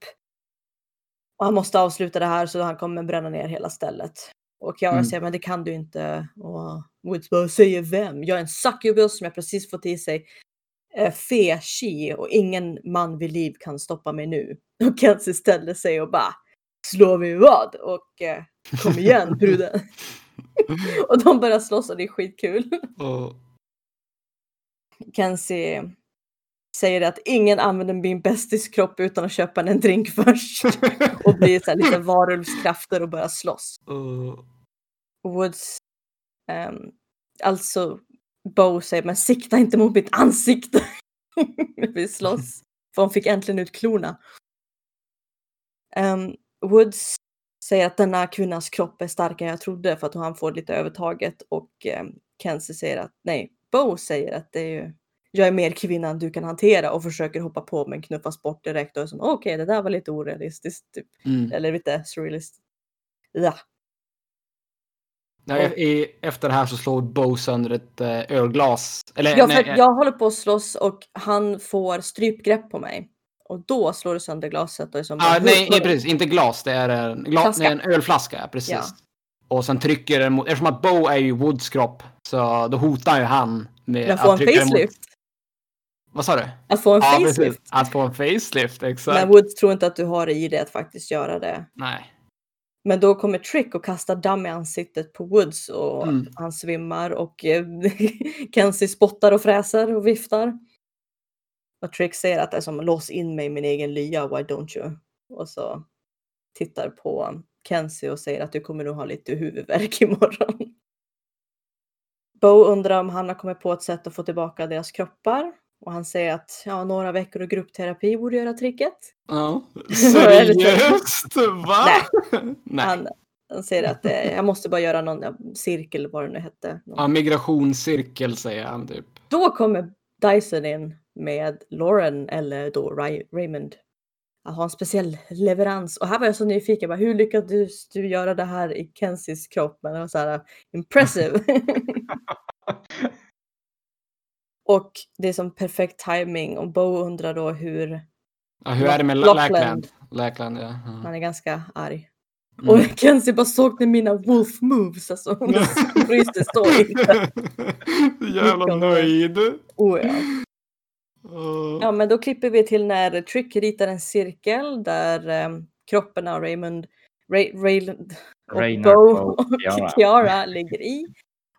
[SPEAKER 1] Och han måste avsluta det här så han kommer bränna ner hela stället. Och Kiara
[SPEAKER 3] Mm.
[SPEAKER 1] säger men det kan du inte. Och Woods bara säger vem? Jag är en succubus som jag precis fått i sig eh, fe och ingen man vid liv kan stoppa mig nu. Och Kenzie ställer sig och bara slår vi vad? Och eh, kom igen bruden. och de börjar slåss och det är skitkul.
[SPEAKER 3] Och,
[SPEAKER 1] Kenzie säger att ingen använder min bästis kropp utan att köpa en drink först. och blir så här lite varulvskrafter och börjar slåss.
[SPEAKER 3] Och
[SPEAKER 1] Woods, ehm, alltså Bo säger men sikta inte mot mitt ansikte. Vi slåss. För hon fick äntligen ut klorna. Ehm, Woods säger att denna kvinnans kropp är starkare än jag trodde för att han får lite övertaget och um, Kenzie säger att nej, Bo säger att det är ju jag är mer kvinna än du kan hantera och försöker hoppa på men knuffas bort direkt och är som okej det där var lite orealistiskt typ.
[SPEAKER 3] mm.
[SPEAKER 1] eller lite surrealistiskt. Ja,
[SPEAKER 3] Ja, i, efter det här så slår Bo sönder ett eh, ölglas. Eller,
[SPEAKER 1] Ja,
[SPEAKER 3] nej,
[SPEAKER 1] för att jag håller på att slåss och han får strypgrepp på mig. Och då slår det sönder glaset och är som...
[SPEAKER 3] ah,
[SPEAKER 1] bara,
[SPEAKER 3] nej,
[SPEAKER 1] "Hur-
[SPEAKER 3] nej, precis. Inte glas. Det är en, glas,
[SPEAKER 1] Flaska.
[SPEAKER 3] nej, en ölflaska. Precis.
[SPEAKER 1] Ja.
[SPEAKER 3] Och sen trycker den mot... Eftersom att Bo är ju Woods kropp. Så då hotar ju han med
[SPEAKER 1] en
[SPEAKER 3] trycka den mot-
[SPEAKER 1] facelift.
[SPEAKER 3] Vad sa du?
[SPEAKER 1] Att få en
[SPEAKER 3] Ja,
[SPEAKER 1] facelift.
[SPEAKER 3] precis. Att få en facelift, exakt.
[SPEAKER 1] Men Woods tror inte att du har det i dig att faktiskt göra det.
[SPEAKER 3] Nej.
[SPEAKER 1] Men då kommer Trick och kastar damm i ansiktet på Woods och
[SPEAKER 3] Mm.
[SPEAKER 1] han svimmar och eh, Kenzie spottar och fräser och viftar. Och Trick säger att det är som lås in mig i min egen lya, why don't you? Och så tittar på Kenzie och säger att du kommer nog ha lite huvudvärk imorgon. Bo undrar om han har kommit på ett sätt att få tillbaka deras kroppar. Och han säger att ja, några veckor och gruppterapi borde göra tricket.
[SPEAKER 3] Ja. Seriöst? Va?
[SPEAKER 1] Nej.
[SPEAKER 3] Nej.
[SPEAKER 1] Han, han säger att eh, jag måste bara göra någon cirkel, vad det nu hette.
[SPEAKER 3] Ja, migrationscirkel säger han typ.
[SPEAKER 1] Då kommer Dyson in med Lauren eller då Ray- Raymond. Att ha en speciell leverans. Och här var jag så nyfiken. Bara, hur lyckades du göra det här i Kensies kropp? Men det var så här impressive. och det är som perfekt timing. Och Bo undrar då hur
[SPEAKER 3] Ja, hur är det med
[SPEAKER 1] Lockland.
[SPEAKER 3] Lackland? Lackland, ja. ja.
[SPEAKER 1] han är ganska arg.
[SPEAKER 3] Mm.
[SPEAKER 1] Och Kenzie bara såg ni mina wolf moves. Alltså hon ryste inte.
[SPEAKER 3] Så jävla nöjd.
[SPEAKER 1] Oh, ja. Ja, men då klipper vi till när Trick ritar en cirkel där um, kroppen av Raymond, Ray, Rayland och Bo
[SPEAKER 2] och. Kiara
[SPEAKER 1] ligger i.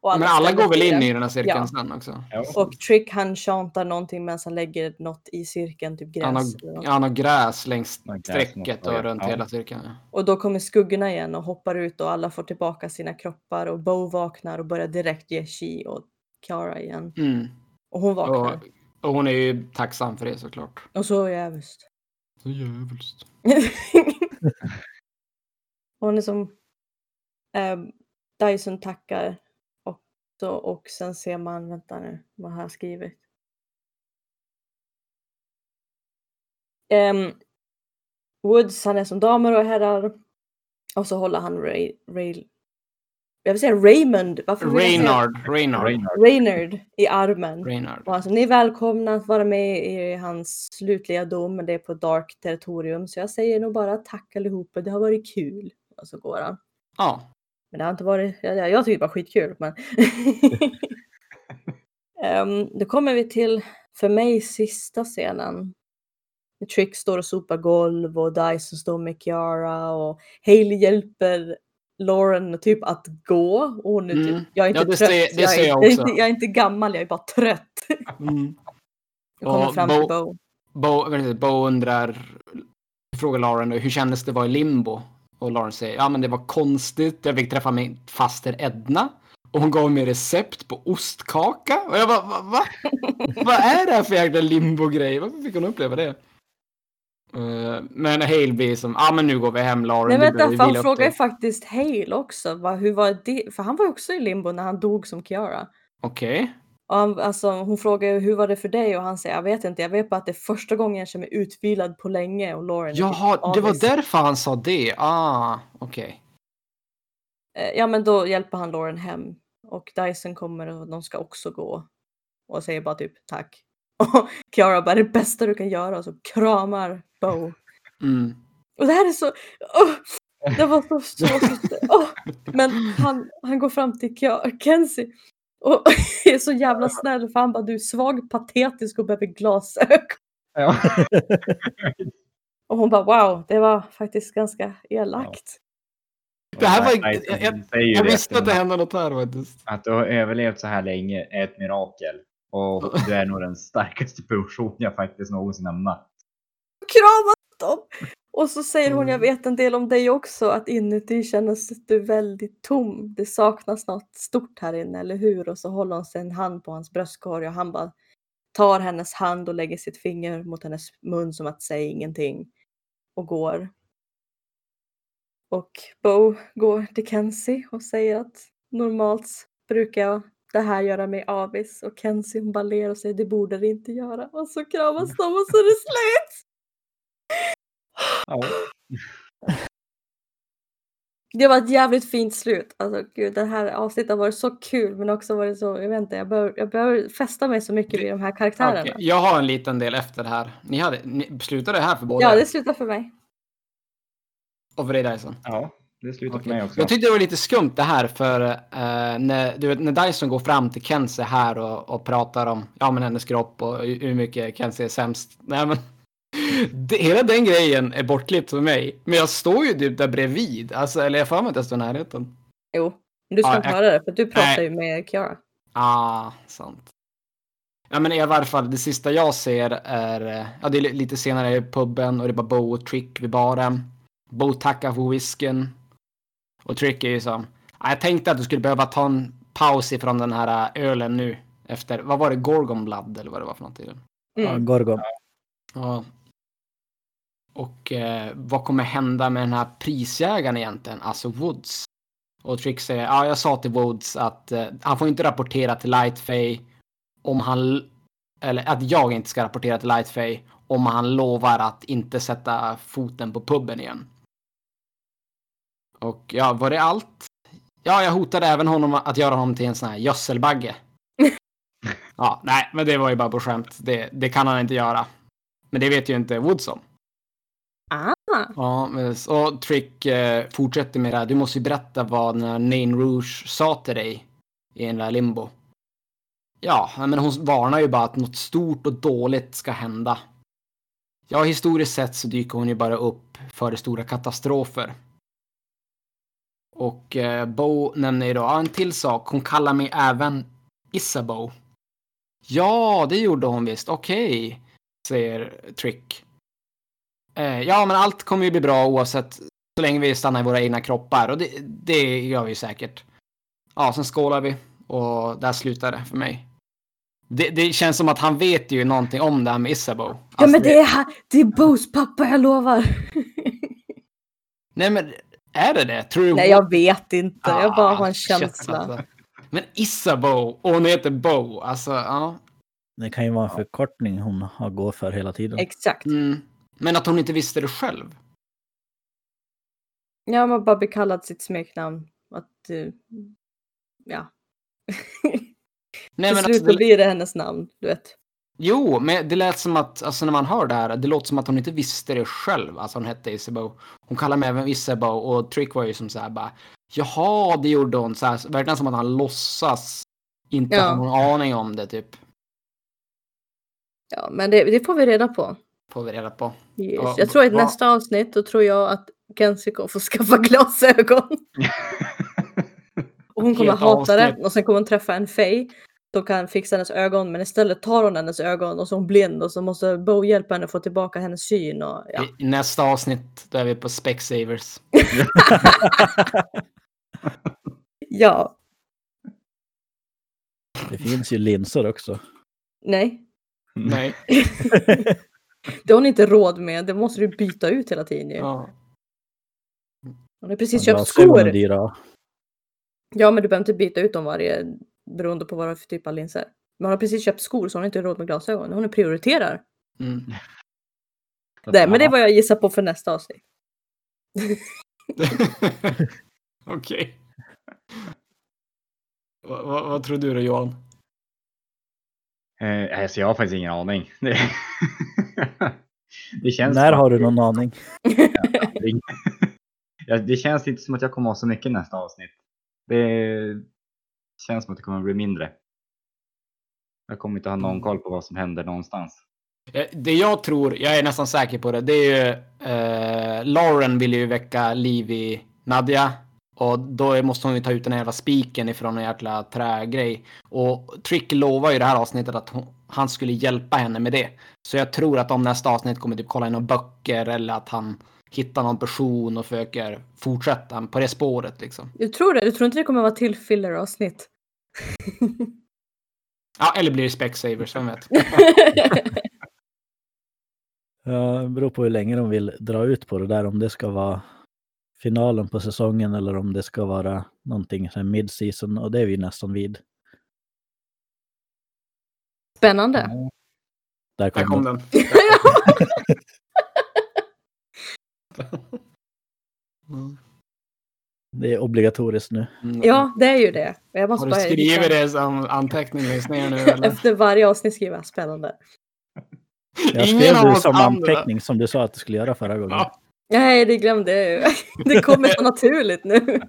[SPEAKER 1] Och
[SPEAKER 3] Men alla går väl in i den här cirkeln
[SPEAKER 1] Ja.
[SPEAKER 3] sen också?
[SPEAKER 2] Ja.
[SPEAKER 1] Och Trick han chantar någonting medan han lägger något i cirkeln, typ gräs.
[SPEAKER 3] Han har, han har gräs längs
[SPEAKER 2] gräs
[SPEAKER 3] strecket och runt
[SPEAKER 2] ja.
[SPEAKER 3] hela cirkeln. ja.
[SPEAKER 1] Och då kommer skuggorna igen och hoppar ut och alla får tillbaka sina kroppar och Bo vaknar och börjar direkt ge chi åt Kiara igen.
[SPEAKER 3] Mm.
[SPEAKER 1] Och hon vaknar.
[SPEAKER 3] Och, och hon är ju tacksam för det såklart.
[SPEAKER 1] Och så jävligt.
[SPEAKER 3] Så jävligt.
[SPEAKER 1] hon är som eh, Dyson tackar också och sen ser man, vänta nu, vad har jag skrivit? Ehm, Woods, han är som damer och herrar. Och så håller han Ray, Ray jag vill säga Raymond, varför vill jag säga
[SPEAKER 3] Reynard. Reynard.
[SPEAKER 2] Reynard.
[SPEAKER 1] Raynard i armen.
[SPEAKER 3] Reynard.
[SPEAKER 1] Och alltså, ni är välkomna att vara med i hans slutliga dom, men det är på Dark territorium. Så jag säger nog bara tack allihopa, det har varit kul. Och så går han.
[SPEAKER 3] Ja.
[SPEAKER 1] Men det har inte varit, jag, jag jag tycker det var skitkul. Men um, då kommer vi till, för mig, sista scenen. Trick står och sopar golv och Dyson står med Kiara och Hailey hjälper Lauren typ att gå. Och är typ,
[SPEAKER 3] Mm.
[SPEAKER 1] jag är inte
[SPEAKER 3] Ja, det
[SPEAKER 1] trött.
[SPEAKER 3] ser- det
[SPEAKER 1] jag,
[SPEAKER 3] ser
[SPEAKER 1] är,
[SPEAKER 3] jag
[SPEAKER 1] inte,
[SPEAKER 3] också.
[SPEAKER 1] jag är inte gammal, jag är bara trött.
[SPEAKER 3] Mm.
[SPEAKER 1] Jag kommer
[SPEAKER 3] Och
[SPEAKER 1] fram
[SPEAKER 3] Bo-
[SPEAKER 1] till Bo.
[SPEAKER 3] Bo, Bo undrar, frågar Lauren hur kändes det att vara i limbo? Och Lauren säger, ja men det var konstigt, jag fick träffa min faster Edna. Och hon gav mig recept på ostkaka. Och jag bara, va? va? Vad är det här för jäkla limbo-grej? Varför fick hon uppleva det? Eh, men Hale blir som, ja men nu går vi hem Lauren.
[SPEAKER 1] Nej vänta, för han frågar ju
[SPEAKER 3] dig."
[SPEAKER 1] faktiskt Hale också. Va, hur var det? För han var ju också i limbo när han dog som Kiara.
[SPEAKER 3] Okej.
[SPEAKER 1] Och han, alltså, hon frågar hur var det för dig och han säger jag vet inte, jag vet bara att det är första gången jag känner mig utvilad på länge och Lauren typ
[SPEAKER 3] Jaha, det var därför han sa det. Ah, okej.
[SPEAKER 1] Eh, Ja men då hjälper han Lauren hem och Dyson kommer och de ska också gå och säger bara typ tack. Och Kiara bara det bästa du kan göra och så kramar Bo.
[SPEAKER 3] Mm.
[SPEAKER 1] Och det här är så, åh, det var så, så, så åh. Men han, han går fram till Kenzie och är så jävla snäll för han bara du är svag, patetisk och behöver glasögon.
[SPEAKER 2] Ja.
[SPEAKER 1] Och hon bara wow, det var faktiskt ganska elakt.
[SPEAKER 3] Det här var- jag- jag- Jag
[SPEAKER 2] det
[SPEAKER 3] visste att det hände något här faktiskt.
[SPEAKER 2] Att du har överlevt så här länge är ett mirakel. Och du är nog den starkaste person jag faktiskt någonsin har mött.
[SPEAKER 1] Kramas dem! Och så säger hon, jag
[SPEAKER 3] Mm.
[SPEAKER 1] vet en del om dig också, att inuti känns du väldigt tom. Det saknas något stort här inne, eller hur? Och så håller hon sin hand på hans bröstkorg och han bara tar hennes hand och lägger sitt finger mot hennes mun som att säga ingenting. Och går. Och Bo går till Kenzie och säger att normalt brukar jag det här göra mig avis. Och Kenzie hon bara ler och säger det borde det inte göra. Och så kramas de och så är det slut!
[SPEAKER 2] Ja.
[SPEAKER 1] Det var ett jävligt fint slut. Alltså gud, det här avsnittet har varit så kul men också varit så, jag vet inte, jag behöver, jag behöver fästa mig så mycket vid de här karaktärerna.
[SPEAKER 3] Okej, Jag har en liten del efter det här. Ni hade, ni slutade det här för båda?
[SPEAKER 1] Ja, det slutar för mig.
[SPEAKER 3] Och för dig Dyson?
[SPEAKER 2] ja, det slutar för
[SPEAKER 3] Okej.
[SPEAKER 2] mig också.
[SPEAKER 3] Jag tyckte det var lite skumt det här för eh, när, du vet, när Dyson går fram till Kenzie här och, och pratar om ja, men hennes kropp och hur hur mycket Kenzie är sämst. Nej, men, det, hela den grejen är bortklippt för mig. Men jag står ju typ där bredvid. Alltså, eller jag får mig att jag står i närheten.
[SPEAKER 1] Jo, men du ska inte
[SPEAKER 3] jag-
[SPEAKER 1] höra det för du pratar
[SPEAKER 3] Nej.
[SPEAKER 1] ju med Kiara.
[SPEAKER 3] Ah, sant. Ja, men i alla fall, det sista jag ser är, eh, ja, det är li- lite senare i puben och det är bara Bo och Trick vid baren. Bo tackar för whiskyn. Och Trick är ju som, ja, jag tänkte att du skulle behöva ta en paus ifrån den här eh, ölen nu. Efter, vad var det, Gorgon Blood eller vad det var för något i den?
[SPEAKER 4] Ja,
[SPEAKER 1] Mm.
[SPEAKER 4] Gorgon.
[SPEAKER 3] Ja. Och eh, vad kommer hända med den här prisjägaren egentligen, alltså Woods? Och Trick säger, ja jag sa till Woods att eh, han får inte rapportera till Lightfay om han, eller att jag inte ska rapportera till Lightfay om han lovar att inte sätta foten på puben igen. Och ja, var det allt? Ja, jag hotade även honom att göra honom till en sån här gödselbagge. ja, nej, men det var ju bara på skämt. Det, det kan han inte göra. Men det vet ju inte Woods om.
[SPEAKER 1] Ah,
[SPEAKER 3] Ja, så och Trick eh, fortsätter med det här. Du måste ju berätta vad den Nain Rouge sa till dig i en där limbo. Ja, men hon varnar ju bara att något stort och dåligt ska hända. Ja, historiskt sett så dyker hon ju bara upp före stora katastrofer. Och eh, Bo nämner ju då, ja, en till sak. Hon kallar mig även Isabeau. Ja, det gjorde hon visst. Okej, säger Trick. Eh, ja, men allt kommer ju bli bra oavsett så länge vi stannar i våra egna kroppar och det, det gör vi säkert. Ja, sen skålar vi och där slutar det för mig. Det, det känns som att han vet ju någonting om det här med
[SPEAKER 1] ja
[SPEAKER 3] Alltså,
[SPEAKER 1] men det är, det är Boos pappa, jag lovar.
[SPEAKER 3] Nej, men är det det? Tror du
[SPEAKER 1] Nej jag vet inte, jag bara har en
[SPEAKER 3] Ah, shit,
[SPEAKER 1] känsla.
[SPEAKER 3] alltså. Men Isabeau och hon heter Bo, alltså ja.
[SPEAKER 4] Det kan ju vara en förkortning hon har gått för hela tiden.
[SPEAKER 1] Exakt.
[SPEAKER 3] Mm. Men att hon inte visste det själv.
[SPEAKER 1] Ja, man bara blir kallad sitt smeknamn. Att, eh, ja.
[SPEAKER 3] Nej,
[SPEAKER 1] Till slut
[SPEAKER 3] det,
[SPEAKER 1] blir det hennes namn, du vet.
[SPEAKER 3] Jo, men det lät som att, alltså när man hör det här, det låter som att hon inte visste det själv. Alltså hon hette Isabeau. Hon kallar mig även Isabeau och Trick var ju som så här bara, jaha, det gjorde hon. Så här, verkligen som att han låtsas inte
[SPEAKER 1] Ja.
[SPEAKER 3] ha någon aning om det, typ.
[SPEAKER 1] Ja, men det, det får vi reda på.
[SPEAKER 3] Får vi reda på.
[SPEAKER 1] Yes.
[SPEAKER 3] Ja,
[SPEAKER 1] jag tror att nästa avsnitt då tror jag att Kenzie kommer få skaffa glasögon. Och hon kommer hata det.
[SPEAKER 3] avsnitt.
[SPEAKER 1] Och sen kommer hon träffa en Faye som kan fixa hennes ögon. Men istället tar hon hennes ögon och så är hon blind. Och så måste Bo hjälpa henne att få tillbaka hennes syn. Och, ja.
[SPEAKER 3] I nästa avsnitt, då är vi på Specsavers.
[SPEAKER 1] ja,
[SPEAKER 4] Det finns ju linser också.
[SPEAKER 1] nej.
[SPEAKER 3] Nej.
[SPEAKER 1] Det har hon inte råd med. Det måste du byta ut hela tiden ju.
[SPEAKER 3] Ja.
[SPEAKER 1] Hon har precis köpt skor.
[SPEAKER 4] dyra.
[SPEAKER 1] Ja, men du behöver inte byta ut dem varje beroende på vad det är för typ av linser. Men hon har precis köpt skor så hon har inte råd med glasögon. Hon prioriterar.
[SPEAKER 3] Mm.
[SPEAKER 1] Nej, men det är vad jag gissar på för nästa avsnitt.
[SPEAKER 3] Okej. Vad, vad, vad tror du då, Johan?
[SPEAKER 2] Eh, alltså jag har faktiskt ingen aning. Det, det känns
[SPEAKER 4] När har du någon aning?
[SPEAKER 2] Ja, det känns inte som att jag kommer ha så mycket nästa avsnitt. Det känns som att det kommer bli mindre. Jag kommer inte ha någon
[SPEAKER 3] Mm.
[SPEAKER 2] koll på vad som händer någonstans.
[SPEAKER 3] Eh, Det jag tror, jag är nästan säker på det, det är ju eh, Lauren vill ju väcka liv i Nadja. Och då måste hon ju ta ut den här jävla spiken ifrån en jäkla trägrej. Och Trick lovar ju det här avsnittet att hon, han skulle hjälpa henne med det. Så jag tror att om nästa avsnitt kommer typ kolla in några böcker eller att han hittar någon person och försöker fortsätta på det spåret liksom.
[SPEAKER 1] Du tror det? Du tror inte det kommer vara till filler-avsnitt?
[SPEAKER 3] Ja, eller blir det Specsavers, vem vet.
[SPEAKER 4] Ja, det beror på hur länge de vill dra ut på det där. Om det ska vara finalen på säsongen eller om det ska vara någonting mid-season och det är vi nästan vid.
[SPEAKER 1] Spännande.
[SPEAKER 4] Där
[SPEAKER 3] Där
[SPEAKER 4] kom,
[SPEAKER 3] kom
[SPEAKER 4] den.
[SPEAKER 3] den. Mm.
[SPEAKER 4] Det är obligatoriskt nu.
[SPEAKER 3] Mm.
[SPEAKER 1] Ja, det är ju det. Jag måste
[SPEAKER 3] Har du
[SPEAKER 1] bara
[SPEAKER 3] skrivit det som anteckning längst ner nu eller?
[SPEAKER 1] Efter varje avsnitt skriver jag spännande.
[SPEAKER 4] Jag skrev det som anteckning som du sa att du skulle göra förra gången.
[SPEAKER 3] Ja.
[SPEAKER 1] Nej, det glömde jag ju. Det kommer så naturligt nu.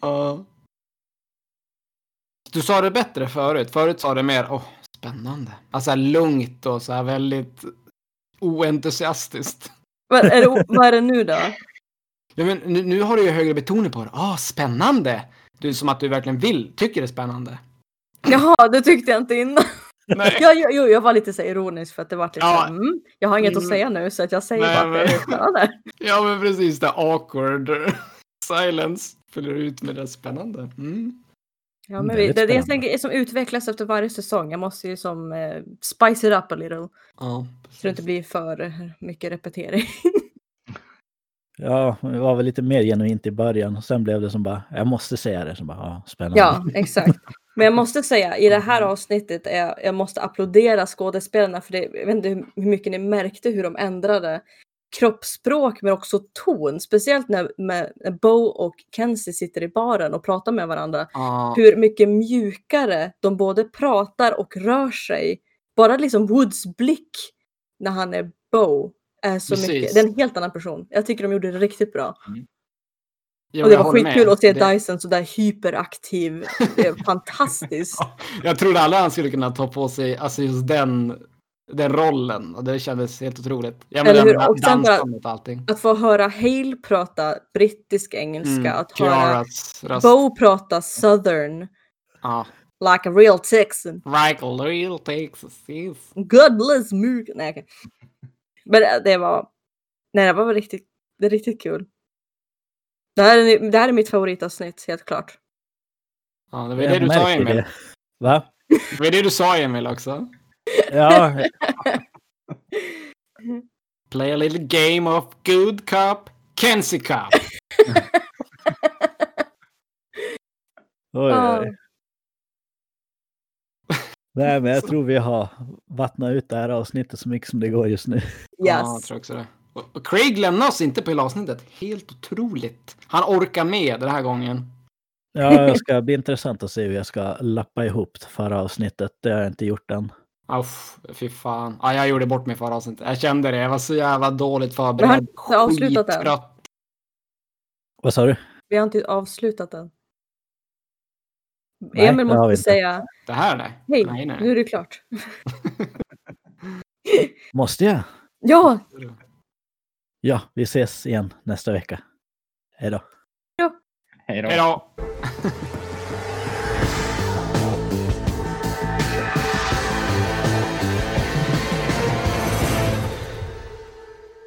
[SPEAKER 3] Ja. Du sa det bättre förut. Förut sa det mer, åh, spännande. Alltså lugnt och så här väldigt oentusiastiskt.
[SPEAKER 1] Vad är det, vad är det nu då?
[SPEAKER 3] Ja, men nu, nu har du ju högre betoning på det. Ah, spännande! Du som att du verkligen vill, tycker det är spännande.
[SPEAKER 1] Jaha, det tyckte jag inte innan.
[SPEAKER 3] Nej.
[SPEAKER 1] Ja, jo, jag var lite så ironisk för att det var lite
[SPEAKER 3] Ja.
[SPEAKER 1] mm, jag har inget att
[SPEAKER 3] Mm.
[SPEAKER 1] säga nu så att jag säger
[SPEAKER 3] Nej,
[SPEAKER 1] bara att det är
[SPEAKER 3] men-
[SPEAKER 1] spännande.
[SPEAKER 3] Ja, men precis det awkward silence. Fyller ut med det spännande. Mm.
[SPEAKER 1] Ja, men vi, det, det är en grej som utvecklas efter varje säsong. Jag måste ju som eh, spice it up a little.
[SPEAKER 3] Ja,
[SPEAKER 1] Så det inte blir för mycket repetering.
[SPEAKER 4] Ja, det var väl lite mer genuint i början. och Sen blev det som bara, jag måste säga det. Som bara, ja, spännande.
[SPEAKER 1] ja, exakt. Men jag måste säga, i det här avsnittet, är jag, måste applådera skådespelarna för det, jag vet inte hur mycket ni märkte hur de ändrade kroppsspråk men också ton. Speciellt när, med, när Bo och Kenzie sitter i baren och pratar med varandra.
[SPEAKER 3] ja,
[SPEAKER 1] Hur mycket mjukare de både pratar och rör sig. Bara liksom Woods blick när han är Bo är så
[SPEAKER 3] Precis.
[SPEAKER 1] mycket. Det är en helt annan person. Jag tycker de gjorde det riktigt bra.
[SPEAKER 3] Ja,
[SPEAKER 1] och det var skitkul
[SPEAKER 3] med.
[SPEAKER 1] att se
[SPEAKER 3] Det-
[SPEAKER 1] Dyson sådär hyperaktiv. Det är fantastiskt.
[SPEAKER 3] Ja, Jag trodde aldrig han skulle kunna ta på sig alltså just den, den rollen. Och det kändes helt otroligt. Jag
[SPEAKER 1] Eller hur? Och sen bara-
[SPEAKER 3] och allting.
[SPEAKER 1] Att få höra Hale prata brittisk engelska,
[SPEAKER 3] Mm,
[SPEAKER 1] att höra. Bo prata southern,
[SPEAKER 3] Ja.
[SPEAKER 1] like a real Texan.
[SPEAKER 3] Michael Real Texas is.
[SPEAKER 1] God bless me. Nej, okej. Men det- var, nej, det var riktigt, det är riktigt kul. Det här, är, det här är mitt favoritavsnitt, helt klart.
[SPEAKER 3] Ja, det var
[SPEAKER 4] Jag
[SPEAKER 3] det du sa Emil.
[SPEAKER 4] det. Va?
[SPEAKER 3] Det var det du sa Emil också.
[SPEAKER 4] Ja,
[SPEAKER 3] Play a little game of good cup, Kenzie cup.
[SPEAKER 4] oj, oj. Nej, men jag tror vi har vattnat ut det här avsnittet så mycket som det går just nu.
[SPEAKER 3] Ja, jag
[SPEAKER 1] Yes.
[SPEAKER 3] tror också det. Och Craig lämnar oss inte på hela avsnittet. Helt otroligt. Han orkar med den här gången.
[SPEAKER 4] Ja, det ska bli intressant att se hur jag ska lappa ihop det förra avsnittet. Det har jag inte gjort än.
[SPEAKER 3] Uff, fy fan. Ja, jag gjorde bort mig förra avsnittet. Jag kände det. Jag var så jävla dåligt
[SPEAKER 1] har
[SPEAKER 3] förberedd.
[SPEAKER 1] ni inte avslutat än?
[SPEAKER 3] Skittrött.
[SPEAKER 4] Vad sa du?
[SPEAKER 1] Vi har inte avslutat den.
[SPEAKER 4] Nej,
[SPEAKER 1] Emil
[SPEAKER 4] det har vi
[SPEAKER 1] måste
[SPEAKER 4] inte.
[SPEAKER 1] säga
[SPEAKER 3] Det här nej.
[SPEAKER 1] hej,
[SPEAKER 3] Nej, nej.
[SPEAKER 1] nu är det klart.
[SPEAKER 4] Måste jag?
[SPEAKER 1] Ja,
[SPEAKER 4] Ja, vi ses igen nästa vecka. Hej då.
[SPEAKER 2] Hej då.
[SPEAKER 3] Hej då.